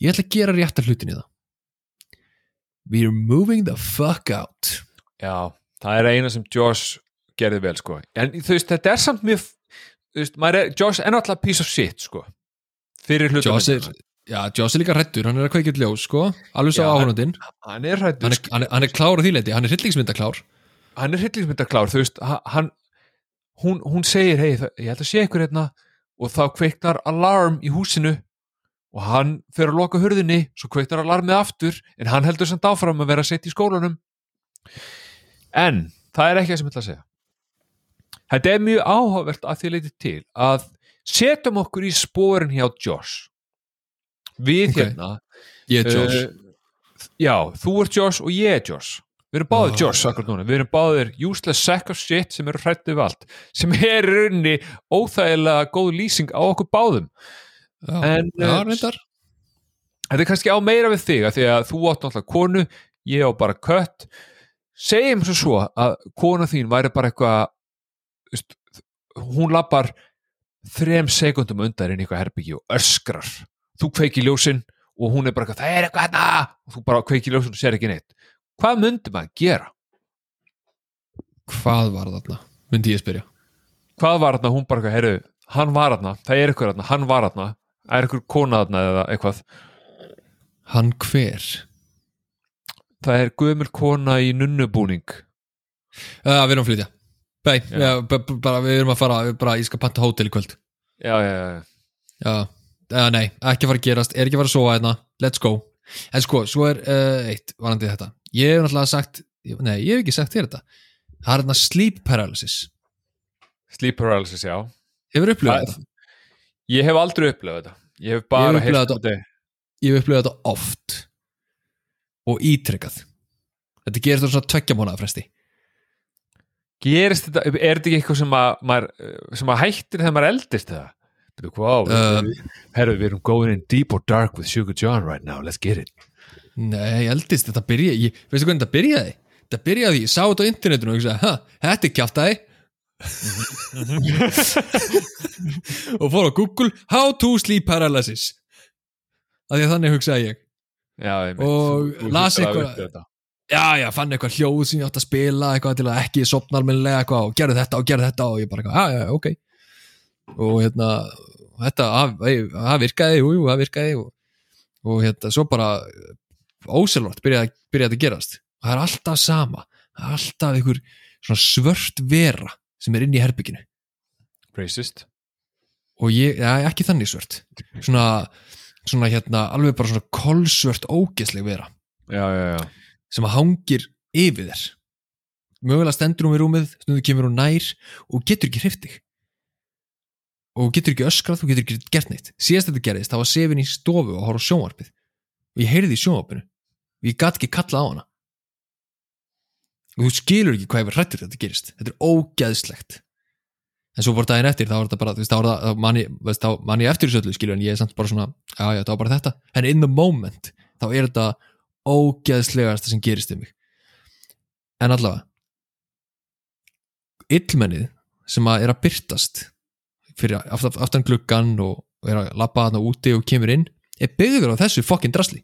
Speaker 2: ég ætla að gera réttar hlutin í það. We're moving the fuck out.
Speaker 1: Já, það er eina sem Josh gerði vel sko. En þú veist, þetta er samt mjög veist, er, Josh er náttúrulega piece of shit sko. Fyrir hlutum
Speaker 2: Joss er, já, Joss er líka hrettur, hann er að kveikja ljós sko, alveg svo áhunandinn
Speaker 1: hann er hrættur,
Speaker 2: hann, er- hann, er- hann er klár á því leiti, hann er hryllingsmyndaklár.
Speaker 1: Hann er hryllingsmyndaklár þú veist, ha- hann hún, hún segir, hei, ég ætla að sé ykkur hérna og þá kveiknar alarm í húsinu og hann fer að loka hurðinni, svo kveiknar alarmið aftur en hann heldur samt áfram að vera sett í skólanum. En það er ekki það sem ég ætla að segja þetta er mjög áhugavert að því leiti til að setjum okkur í spórin hjá Josh. Við
Speaker 2: Ok.
Speaker 1: hérna
Speaker 2: ég er Joss
Speaker 1: Uh, já, þú ert Josh og ég er Josh. Við erum báðir
Speaker 2: Oh.
Speaker 1: Josh akkur núna. Við erum báðir useless sack of shit sem eru hrættu við allt sem er í rauninni óþægilega góð lýsing á okkur báðum.
Speaker 2: Já,
Speaker 1: en,
Speaker 2: reyndar.
Speaker 1: Þetta er kannski á meira við þig af því að þú átt náttúrulega konu ég á bara kött. Segjum svo svo að kona þín væri bara eitthvað hún lappar þrem sekundum undan inn í eitthvað herbyggji og öskrar. Þú kveiki ljósin og hún er bara eitthvað það er eitthvað hérna! Og þú bara kveiki ljósin og sér ekki neitt. Hvað myndi maður gera?
Speaker 2: hvað var þarna, myndi ég spyrja.
Speaker 1: Hvað var þarna? Hún bara eitthvað, heyrðu, hann var þarna það er eitthvað þarna, hann var þarna það er eitthvað kona þarna eða eitthvað?
Speaker 2: Hann hver?
Speaker 1: Það er gömul kona í nunnubúning.
Speaker 2: Uh, við erum að flytja Nei, bara, við erum að fara bara, ég skal panta hótel í kvöld.
Speaker 1: Já, já, já,
Speaker 2: já, uh, nei, ekki að fara að gerast er ekki að fara að sofa hérna, let's go. En sko, svo er uh, eitt varandi þetta. Ég hef náttúrulega sagt, nei, ég hef ekki sagt þér þetta. Það er hérna sleep paralysis.
Speaker 1: Sleep paralysis, já.
Speaker 2: Hefur upplifað
Speaker 1: Það-
Speaker 2: þetta?
Speaker 1: Ég hef aldrei upplifað þetta. Ég hef bara
Speaker 2: upplifað
Speaker 1: um þetta
Speaker 2: ég hef upplifað þetta oft og ítrekkað þetta gerist á svona tveggja mánuða fresti
Speaker 1: gerist þetta, er þetta ekki eitthvað sem að, maður, sem að hættir þegar maður eldist það? Hvað,
Speaker 2: Um,
Speaker 1: herru, við erum going in deep or dark with Sugar John right now, let's get it
Speaker 2: Nei, ég eldist, þetta byrja ég, veistu hvernig þetta byrjaði? Þetta byrjaði, ég sá þetta á internetinu og ég sagði, ha, þetta er kjáftæði og fór á Google How to sleep paralysis að því að þannig hugsaði ég
Speaker 1: Já.
Speaker 2: Og las eitthvað-. Já, já, fann eitthvað hljóð sem ég átt að spila eitthvað til að ekki sopna almennilega eitthvað og gerðu þetta og gerðu þetta og ég bara eitthvað, já, já, ok. Og hérna þetta, það- virkaði, jú, jú, það virkaði og, og hérna, svo bara óselvart byrjaði, byrjaði að gerast. Og það er alltaf sama það er alltaf einhver svona svört vera sem er inn í herbygginu
Speaker 1: Racist.
Speaker 2: Og ég, já, ekki þannig svört. Svona, svona hérna alveg bara svona kolsvört ógeðsleg vera.
Speaker 1: Já, já, já
Speaker 2: sem hangir yfir þér. Mögulega stendur hún við rúmið stundu kemur hún nær og getur ekki hriftig og getur ekki öskrað og getur ekki gert neitt. Síðast þetta gerðist, það var sefin í stofu og horf sjónvarpið. Og ég heyrði í sjónvarpinu. Og ég gat ekki kalla á hana. Og þú skilur ekki hvað ég var hrættur þetta gerist. Þetta er ógeðslegt. En svo voru daginn eftir, þá var þetta bara þá, var það, þá man ég, veist, þá man ég eftir þessu öllu skilur en ég er samt bara svona, já já, var bara þetta. En in the moment, þá er þetta ógeðslegasta sem gerist um mig. En allavega illmennið sem að er að byrtast fyrir aftan, gluggan og, er að labba þarna úti og kemur inn er byggður á þessu fokkin drasli.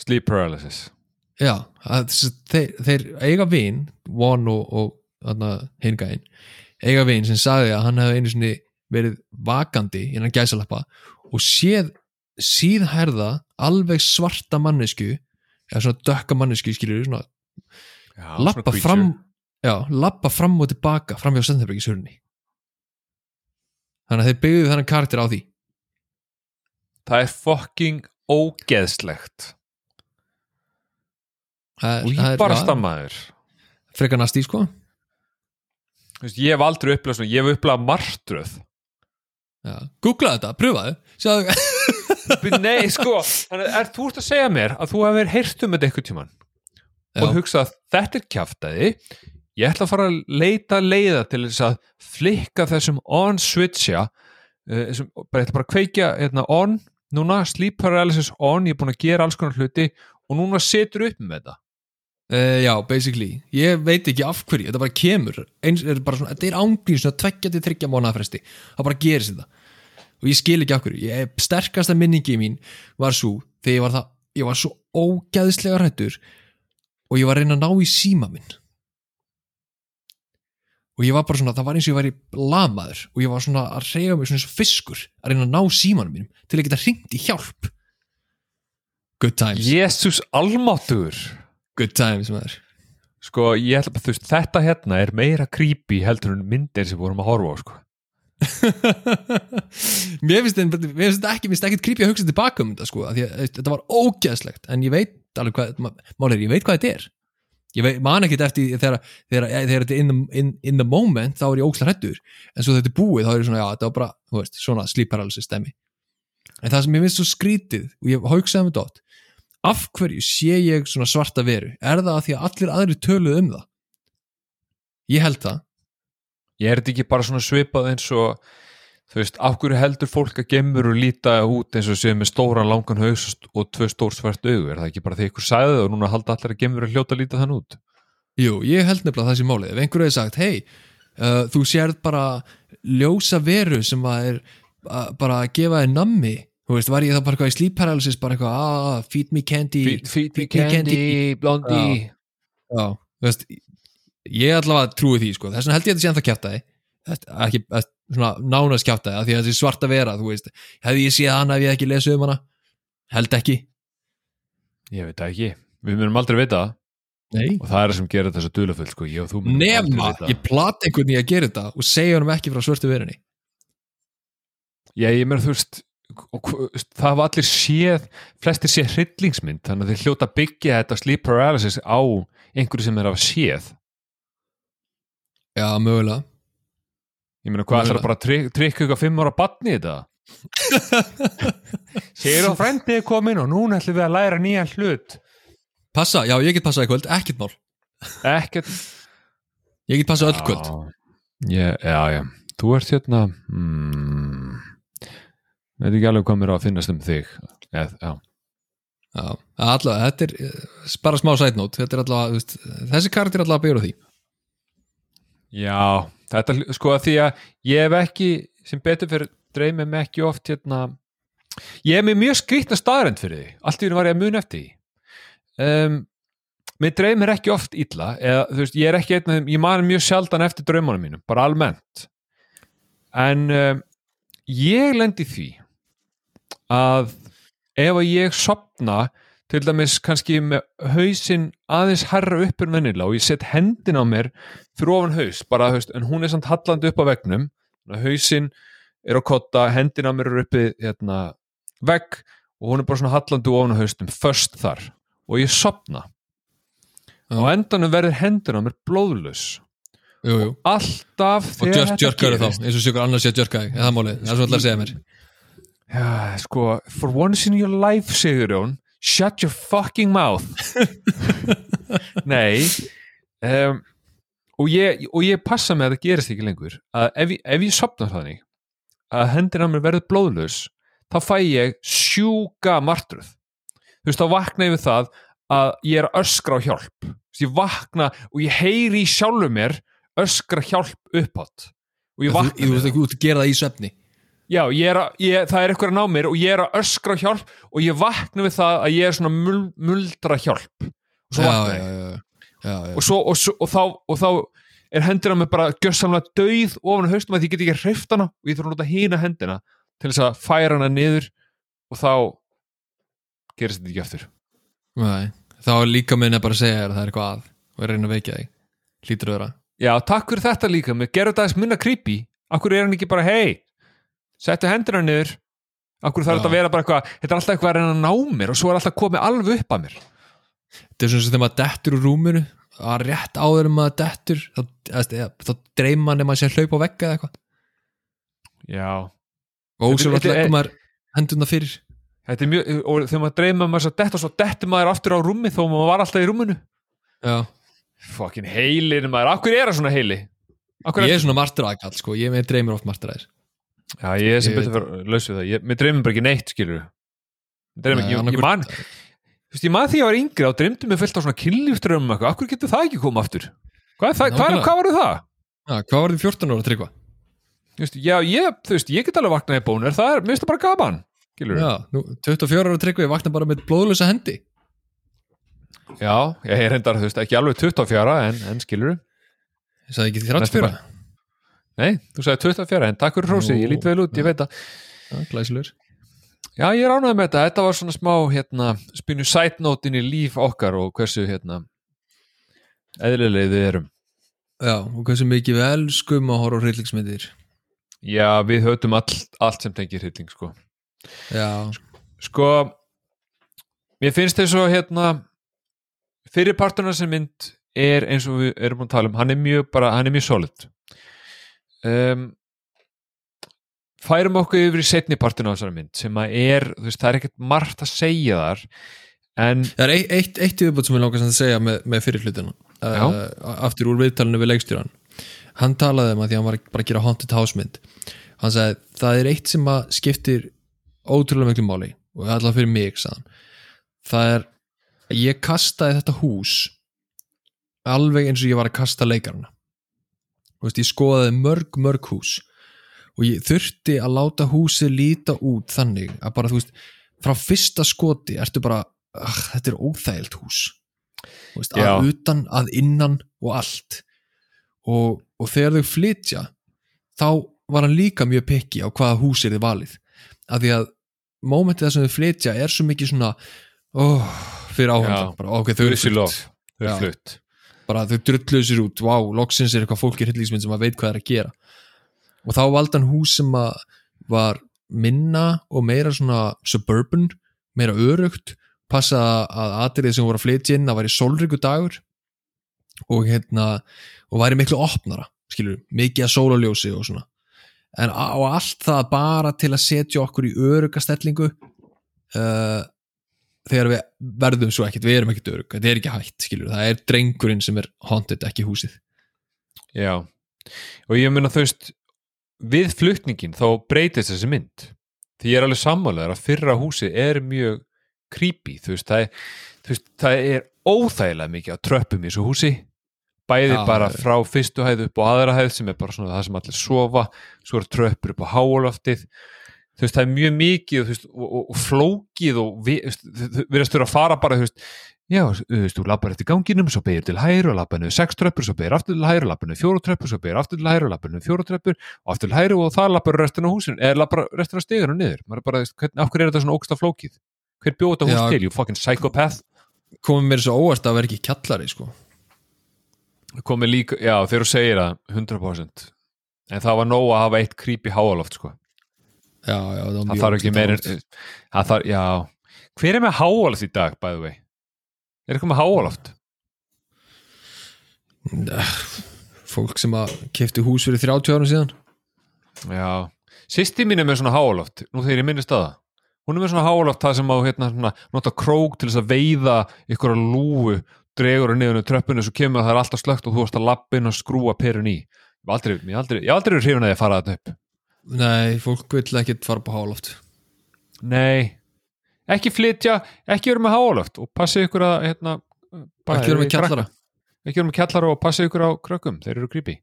Speaker 1: Sleep paralysis.
Speaker 2: Já, að, þeir, þeir eiga vin Von og, og hingæðin eiga vin sem sagði að hann hefði einu sinni verið vakandi innan gæsalappa og séð síðhærða alveg svarta mannesku eða svona dökka mannesku skilur svona
Speaker 1: já,
Speaker 2: lappa
Speaker 1: svona
Speaker 2: fram já, lappa fram og tilbaka fram hjá Stendenbergishurni þannig að þeir byggðu þennan karakter á því.
Speaker 1: Það er fucking ógeðslegt.
Speaker 2: Það,
Speaker 1: Og ég bara stammaður
Speaker 2: frekar næst í sko
Speaker 1: Ég hef aldrei upplegað svona, ég hef upplegað martröð.
Speaker 2: Já. googla þetta, pröfaðu Sjáðu,
Speaker 1: Nei, sko, þannig er þú ert að segja mér að þú hefur heyrt um þetta eitthvað tíman
Speaker 2: já,
Speaker 1: og hugsað, þetta er kjaftaði ég ætla að fara að leita leiða til þess að flikka þessum on switcha uh, þessum, bara, ég ætla bara að kveikja hérna, on, núna sleep paralysis on, ég er búin að gera alls konar hluti og núna setur upp með þetta.
Speaker 2: Uh, já, basically. Ég veit ekki af hverju, þetta bara kemur. Eins er bara svona, þetta er ángrín svona tveggja til þryggja mánuða fresti, það bara gerist þetta og ég skil ekki hverju, ég, sterkasta minningi mín var svo þegar ég var það, ég var svo ógæðislega hrættur og ég var að reyna að ná í síma minn. Og ég var bara svona, það var eins og ég væri lamaður og ég var svona að reyga mig svona eins og fiskur að reyna að ná símanum mínum til að geta hringt í hjálp. Good times,
Speaker 1: Jésús almáttugur.
Speaker 2: Good times maður.
Speaker 1: Sko, ég ætla bara, þú veist, þetta hérna er meira creepy heldur en myndir sem við vorum að horfa á, sko
Speaker 2: mér finnst þetta ekki, ekkert creepy að hugsa tilbaka um þetta sko, því að þetta var ógeðslegt en ég veit alveg hvað, málið er, ég veit hvað þetta er. Ég veit, man ekkert eftir þegar, þetta er in the, in, in the moment þá er ég ógeðslega hrættur en svo þetta er búið þá er ég svona, já, þetta var bara, veist, svona sleep paralysis stemmi en það sem ég finnst svo skrítið og ég hugsaði með dótt af hverju sé ég svona svarta veru? Er það að því að allir aðri töluð um það? Ég held það
Speaker 1: ég er þetta ekki bara svona svipað eins og þú veist, af hverju heldur fólk að gemur og líta út eins og séu með stóran langan haus og tvö stór svart augu er það ekki bara því ykkur sagði það og núna halda allir að gemur að hljóta að líta þann út
Speaker 2: Jú, ég held nefnilega sem málið. Ef einhver hefði sagt, hei, uh, þú sérð bara ljósa veru sem að er uh, bara að gefa þér nammi, þú veist, var ég það bara eitthvað í sleep paralysis, bara eitthvað, ah, feed me candy,
Speaker 1: feed, feed
Speaker 2: feed me
Speaker 1: candy,
Speaker 2: candy.
Speaker 1: blondie
Speaker 2: já, þú veist, ég allavega trúi því, sko, þess vegna held ég að þetta sé ennþá kjæftæði, ekki, að, svona nánast kjæftæði, af því að þessi svarta vera, þú veist, hefði ég séð hana ef ég ekki lesið um hana, held ekki,
Speaker 1: ég veit ekki, við munum aldrei vita
Speaker 2: nei,
Speaker 1: og það er það sem gerir þessu duðlufull sko, ég og þú munum aldrei
Speaker 2: nema,
Speaker 1: vita
Speaker 2: ég plati einhvern í að gera þetta og segja honum ekki frá svörtu verunni.
Speaker 1: Já, ég meina þú veist og það hafa allir séð flestir séð hryllingsmynd þannig að þeir hljóta að byggja þetta sleep paralysis á einhverju sem er af séð
Speaker 2: Já, mögulega.
Speaker 1: ég meina hvað ætlar að bara trykka trykka ykkur fimm ára batni í þetta? Sér og frendið er komin og núna ætlum við að læra nýjan hlut.
Speaker 2: Passa, já, ég get passað í kvöld, ekkert mál.
Speaker 1: Ekkert.
Speaker 2: Ég get passað öll kvöld.
Speaker 1: Já, já, já, þú ert hérna hmm, veit ekki alveg hvað mér á að finnast um þig. Eð, já,
Speaker 2: Já, allavega, þetta er eh, bara smá sætnót, þetta er allavega, þessi karakter er allavega að byrja því
Speaker 1: já þetta sko að því að ég hef ekki sem betur fyrir dreymið mig ekki oft hérna ég hef mér mjög skrýtna staðrænt fyrir því allt í hún var ég að muna eftir því. Um, mér dreymir ekki oft illa eða þú veist, ég er ekki einn af þeim ég man mjög sjaldan eftir draumunum mínum bara almennt. En um, ég lendi því að ef að ég sopna til dæmis kannski með hausinn aðeins herra upp en vennilega og ég set hendin á mér fyrir ofan haus, bara veist, en hún er samt hallandi upp á vegnum, hausinn er á kotta, hendin á mér er uppi hérna, vegg og hún er bara svona hallandi ofan haustum, först þar. Og ég sopna og endanum verður hendin á mér blóðlös
Speaker 2: Jú, jú,
Speaker 1: alltaf
Speaker 2: og
Speaker 1: þegar
Speaker 2: djörk, djörkaður þá, eins og sjökur annars sé að djörka þig, er það málið, það er svo allar að segja mér.
Speaker 1: Já, sko, for once in your life, Sigurjón, shut your fucking mouth. Nei, um, og, ég, og ég passa með að það gerist ekki lengur, að ef, ef ég sopna þannig, að hendina mér verður blóðlaus, þá fæ ég sjúka martruð. Þú veist, þá vakna ég við það að ég er að öskra á hjálp. Veist, ég vakna og ég heyri í sjálfu mér öskra hjálp uppátt. Og ég vakna
Speaker 2: þú veist ekki út að gera það í svefni
Speaker 1: Já, ég er að, ég, það er eitthvað að ná mér og ég er að öskra hjálp og ég vakna við það að ég er svona mul, muldra hjálp og svo
Speaker 2: Já,
Speaker 1: vakna ég
Speaker 2: já, já.
Speaker 1: Og, svo, og, svo, og, þá, og þá er hendina mér bara gjössamlega dauð ofan á haustum að ég get ekki hreift hana og ég þarf að nota hína hendina til þess að færa hana niður og þá gerist þetta ekki aftur.
Speaker 2: Nei, þá er líka bara að segja þér að það er eitthvað að og er reyna að veikja þig. Hlýtur að vera.
Speaker 1: Já, takk fyrir þetta líka, mér gerur þetta aðeins minna creepy. Akkur er hann ekki bara, hei settu hendina niður. Akkur þarf þetta að vera bara eitthvað Þetta er alltaf eitthvað að reyna að ná mér og svo er alltaf komið alveg upp að mér
Speaker 2: Þetta er svona sem þegar maður dettur úr rúminu að rétt áður en maður dettur þá, þá dreym mann ef maður sé að hlaupa á vegga eða eitthvað.
Speaker 1: Já,
Speaker 2: og
Speaker 1: Þetta er-
Speaker 2: leggur maður hendurna fyrir.
Speaker 1: Er mjög og þegar maður dreymir maður svo detta svo dettur maður aftur á rúmi þó maður var alltaf í rúminu.
Speaker 2: Já,
Speaker 1: Fucking heilir maður, akkur er það svona heili? Akkur
Speaker 2: ég er svona martraðakall sko, ég dreymir oft martraðir.
Speaker 1: Já, ég er sem
Speaker 2: Ég
Speaker 1: betur fyrir laus við það. Ég, Mér dreymir bara ekki neitt, skilur Dreymir ekki, ég, ég
Speaker 2: annarkvort-
Speaker 1: man Þú veist, ég man því að ég var yngri og dreymdi mig fullt á svona kynlífströmmum eitthvað, akkur getur það ekki koma aftur? Hvað, það, hvað, hvað var það?
Speaker 2: Já, hvað var þið 14 ára tryggva?
Speaker 1: Þú veist, já, ég, þú veist, ég get alveg vaknað í bónur, það er, mér finnst það bara gaman skilur
Speaker 2: Já, nú, 24 ára tryggva, ég vakna bara með blóðlösa hendi
Speaker 1: já, ég er reyndar, þú veist, ekki alveg 24 en, en skilur
Speaker 2: Ég sagði ekki því
Speaker 1: Næstu
Speaker 2: 34
Speaker 1: bara. nei, þú sagði 24, en takk fyrir hrósið, ég lít vel út, ég veit að
Speaker 2: Já, glæsilegur
Speaker 1: já, ég ánægð með þetta, þetta var svona smá hérna, spynu sætnótin í líf okkar og hversu, hérna eðlilegið við erum.
Speaker 2: Já, og hversu mikið við elskum að horfa hryllingsmyndir.
Speaker 1: Já, við höfum all, allt sem tengir hrylling, sko.
Speaker 2: Já,
Speaker 1: sko mér finnst þess að hérna fyrirpartuna sem mynd er eins og við erum búin að tala um. Hann er mjög bara, hann er mjög solid. Um, færum okkur yfir í setni partuna á þessari mynd sem að er, þú veist, það er ekkert margt að segja þar en
Speaker 2: það er eitt, eitt, eitt viðbútt sem ég langast að segja með, með fyrir hlutina.
Speaker 1: Já.
Speaker 2: uh, aftur úr viðtalinu við leikstjóran hann talaði um að því að hann var bara að gera haunted house mynd. Hann sagði það er eitt sem að skiptir ótrúlega miklu máli og allavega fyrir mig sagði hann. það er að ég kastaði þetta hús alveg eins og ég var að kasta leikarana. Þú veist, ég skoðaði mörg mörg hús og ég þurfti að láta húsið líta út þannig að bara þú veist frá fyrsta skoti ertu bara ah, þetta er óþægilt hús. Veist, að utan, að innan og allt. Og, og þegar þau flytja þá var hann líka mjög pekki á hvaða hús er þið valið. Af því að mómentið þess að þau flytja er svo mikið svona oh, fyrir áhanda
Speaker 1: Já.
Speaker 2: bara, ok, þau eru flutt.
Speaker 1: þau eru flutt.
Speaker 2: Bara þau drulluðu sér út, wow, loksins er eitthvað fólk í hryllingsmynd sem að veit hvað er að gera og þá valdi hann hús sem að var minna og meira svona suburban, meira örugt passa að atrið sem voru að flytja inn að væri sólríku dagur og hérna og væri miklu opnara, skilur mikið að sólaljósi og svona. En á allt það bara til að setja okkur í öruga stellingu uh, þegar við verðum svo ekkert, við erum ekkert örug þetta er ekki hægt, skilur, það er drengurinn sem er haunted, ekki húsið.
Speaker 1: Já, og ég meina þú veist við flutningin þá breytist þessi mynd. Því ég er alveg sammálaður að fyrra húsi er mjög creepy, þú veist, það er, veist, það er óþægilega mikið að tröppum í þessu húsi. Bæði
Speaker 2: Já,
Speaker 1: bara
Speaker 2: er-
Speaker 1: frá fyrstu hæð upp á aðra hæð sem er bara svona það sem allir sofa svo eru tröppur upp á háaloftið. Þú veist, það er mjög mikið veist, og, og, og flókið og við, þau virðast þurfa að fara bara þú veist, já, þú veist, þú lappar eftir ganginum svo beigir til hæru og lappar niður sex tröppur svo beigir aftur til hæru, lappar niður fjóru tröppur svo beigir aftur til hæru, lappar niður fjóru tröppur og aftur til hæru og það lappar restin á húsin eða lappar restin á stigunum niður. Maður er bara, hvern, af hverju er þetta svona ógsta flókið? Hver bjóð þetta hús til, you fucking psychopath.
Speaker 2: Komið mér svo óvart að vera ekki kjallari sko.
Speaker 1: komið líka, já þegar þú segir það 100% en það var nóg að hafa eitt creepy háaloft sko.
Speaker 2: Já, já, það, var
Speaker 1: það
Speaker 2: mjög
Speaker 1: þarf ekki
Speaker 2: ógeðslega
Speaker 1: meir
Speaker 2: óvart.
Speaker 1: það þarf, já. Hver er með háaloft í dag, by the way er eitthvað með háaloft?
Speaker 2: Fólk sem að kefti hús fyrir 30 árum síðan.
Speaker 1: Já, sýsti mín er með svona háaloft nú þegar ég minnist að það. Hún er með svona háaloft það sem á hérna, svona, nota krók til þess að veiða ykkur að lúu dregur að niður tröppinu svo kemur að það er alltaf slögt og þú varst að lappin og skrúa perun í. Aldrei, ég hef aldrei, verið hrifin að ég fara þetta upp.
Speaker 2: Nei, fólk vill ekkert fara på háloft
Speaker 1: Nei, ekki flytja, ekki vera með háaloft og passi ykkur að hérna,
Speaker 2: ekki vera með kjallara.
Speaker 1: Ekki vera með kjallara og passi ykkur á krökkum, þeir eru creepy.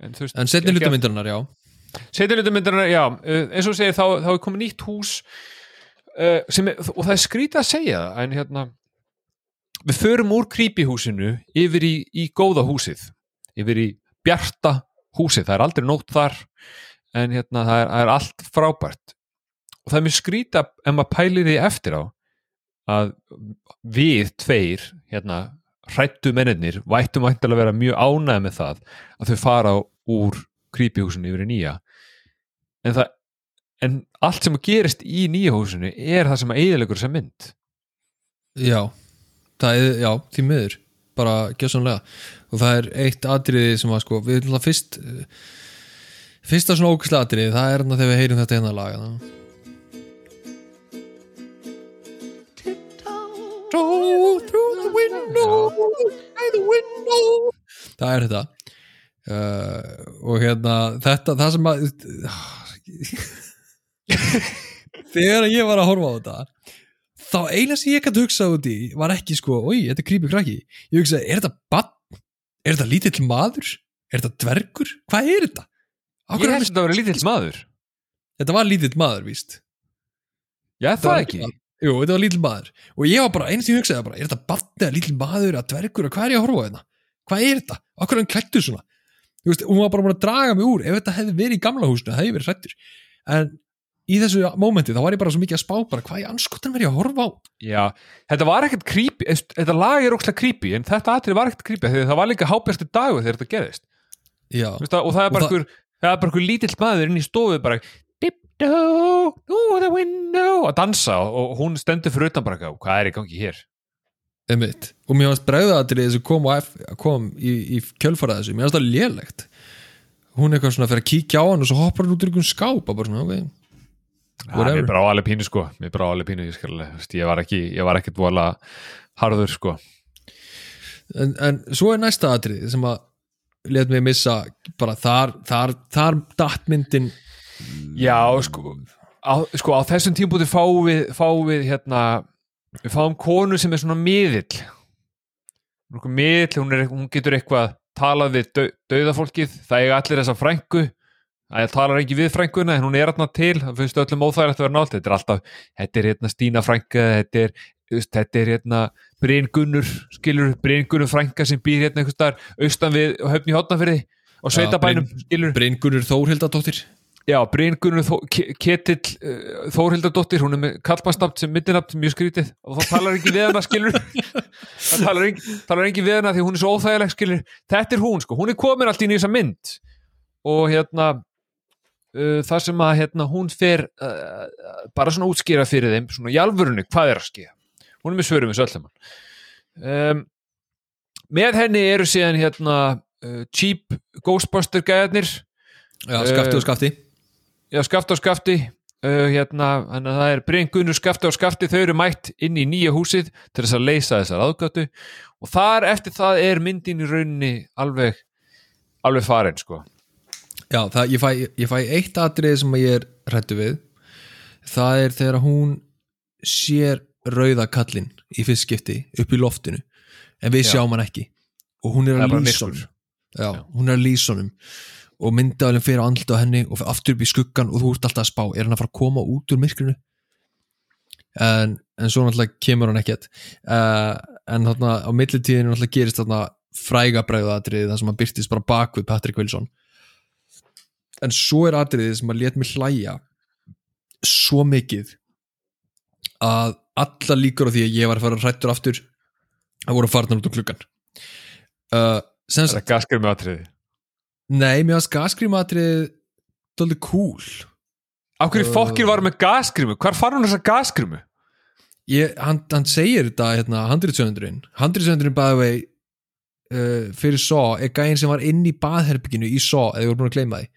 Speaker 1: En,
Speaker 2: en setni myndarinnar, já.
Speaker 1: Seinni hluta myndarinnar, já, uh, eins og þú segir þá, þá er komið nýtt hús uh, sem er, og það er skrítið að segja það en hérna við förum úr creepy húsinu yfir í, í góða húsið yfir í bjarta húsið. Það er aldrei nótt þar en hérna það er, það er allt frábært og það er mjög skrítið ef maður pælir því eftir á að við tveir hérna hrættu mennirnir vættum að vera mjög ánægð með það að þau fara úr creepy húsinu yfir í nýja. En það en allt sem gerist í nýja húsinu er það sem að eðilegur sem mynd.
Speaker 2: Já, það er, já, því miður bara gjössanlega og það er eitt atriði sem að sko við erum það fyrst fyrsta svona ókvæslega atriði, það er þarna þegar við heyrum þetta hérna lag hérna. það er þetta uh, og hérna þetta, það sem að þegar ég var að horfa á þetta þá eina sem ég gæti hugsað út í var ekki sko, oi, þetta er creepy krakki ég hugsaði, er þetta bann? er þetta lítill maður? er þetta dvergur? hvað er þetta? Af
Speaker 1: ég held að þetta vera lítill maður
Speaker 2: þetta var lítill maður, víst
Speaker 1: já það
Speaker 2: var
Speaker 1: ekki
Speaker 2: Jú, þetta var lítill maður og ég var bara, eina sem ég hugsaði bara, er þetta bann eða lítill maður eða dvergur og hvað er ég að horfa á þetta? hvað er þetta? Akkur hann klættur svona? Þú veist, hún var bara búin að draga mig úr ef þetta hefði verið í gamla húsinu, það hefði verið hrættur en í þessu mómenti þá var ég bara svo mikið að spá bara hvað ég anskotan verið að horfa á
Speaker 1: já, þetta var ekkert creepy þetta lag er ókslega creepy en þetta atrið var ekkert creepy þegar það var líka hábjörstu dagu þegar þetta gerðist
Speaker 2: Já,
Speaker 1: það, og það er bara
Speaker 2: Og það-
Speaker 1: einhver það er bara einhver lítill maður inn í stofu bara Dip-do, through the window að dansa og hún stendur fyrir utan bara hvað er í gangi hér?
Speaker 2: Einmitt. Og mér fannst bregðatrið sem kom, F, kom í, í kjölfara þessu, mér fannst það lélegt. Hún er eitthvað svona að fyrir að kíkja á hann og svo hoppar hann út úr einhvern skáp og bara svona, ok
Speaker 1: Ja, mér brá alveg pínu sko. Mér brá alveg pínu, ég veist, ég var ekki ég var ekkert vola harður sko.
Speaker 2: En, en svo er næsta atrið sem að let mig missa bara þar, þar, þar dattmyndin
Speaker 1: já, sko á, sko, á þessum tímpúti fáum við fáum við hérna við fáum konu sem er svona miðill. Er miðill, hún, er, hún getur eitthvað talað við dau, dauðafólkið það eiga allir þessa frængu það talar ekki við frænguna en hún er hérna til það finnst öllum óþægilegt að vera nált þetta er alltaf, þetta er hérna Stína frænga þetta er, þetta er hérna Bryn Gunnur, skilur, Bryn Gunnur frænga sem býr hérna einhvers staðar austan við höfni hótnafyrði og sveitabænum skilur,
Speaker 2: Bryngunur Þórhildadóttir
Speaker 1: já, Bryn Gunnur Ketill uh, Þórhildardóttir, hún er með kallmannsnafn sem middinafn, mjög skrítið. Og þá talar ekki við hana, skilur það talar ekki, talar ekki við hana því hún er svo óþægileg, skilur þetta er hún, sko, hún er komin allt í nýsa mynd. Og hérna uh, þar sem að hérna, hún fer uh, bara svona útskýra fyrir þeim svona alvörunni, hvað er að skýra hún er með svörum við söllum um, með henni eru síðan hérna uh, cheap Ghostbuster gæðarnir
Speaker 2: Já, skafti og skafti
Speaker 1: já, skafti og skafti uh, hérna, þannig að það er Bringunur skafti og skafti, þau eru mætt inn í nýja húsið til þess að leysa þessar aðgötu og þar eftir það er myndin í rauninni alveg alveg farin sko.
Speaker 2: Já, það, ég, fæ, ég fæ eitt atrið sem ég er hrættu við. Það er þegar hún sér rauða kallinn í fyrst skipti upp í loftinu en við
Speaker 1: Já.
Speaker 2: sjáum hann ekki. Og hún er að lýsa honum. Hún er að lýsa honum og myndaðalinn fyrir andlita á henni og aftur upp í skuggan og þú ert alltaf að spá er hann að fara að koma út úr myrkrinu? En, en svo náttúrulega kemur hann ekkert. Uh, en þarna á millitíðinu náttúrulega gerist þarna fræga bræðatriði þar sem hann byrtist bara bak við Patrick Wilson. En svo er atriðið sem að let mig hlæja svo mikið að alla líkur á því að ég var að fara hrættur aftur að voru farnar út á klukkan uh, sem
Speaker 1: það er gaskir með atriði
Speaker 2: nei, mér að gaskrímatrið dálítið cool
Speaker 1: Af hverju
Speaker 2: Uh.
Speaker 1: fokkir var með gaskrimu? Hvar far hún þessa gaskrimu?
Speaker 2: ég, hann, hann segir þetta hérna, handritsöndurinn handritsöndurinn bæði vei uh, fyrir Saw er gæinn sem var inn í baðherbygginu í Saw eða ég voru búin að gleyma því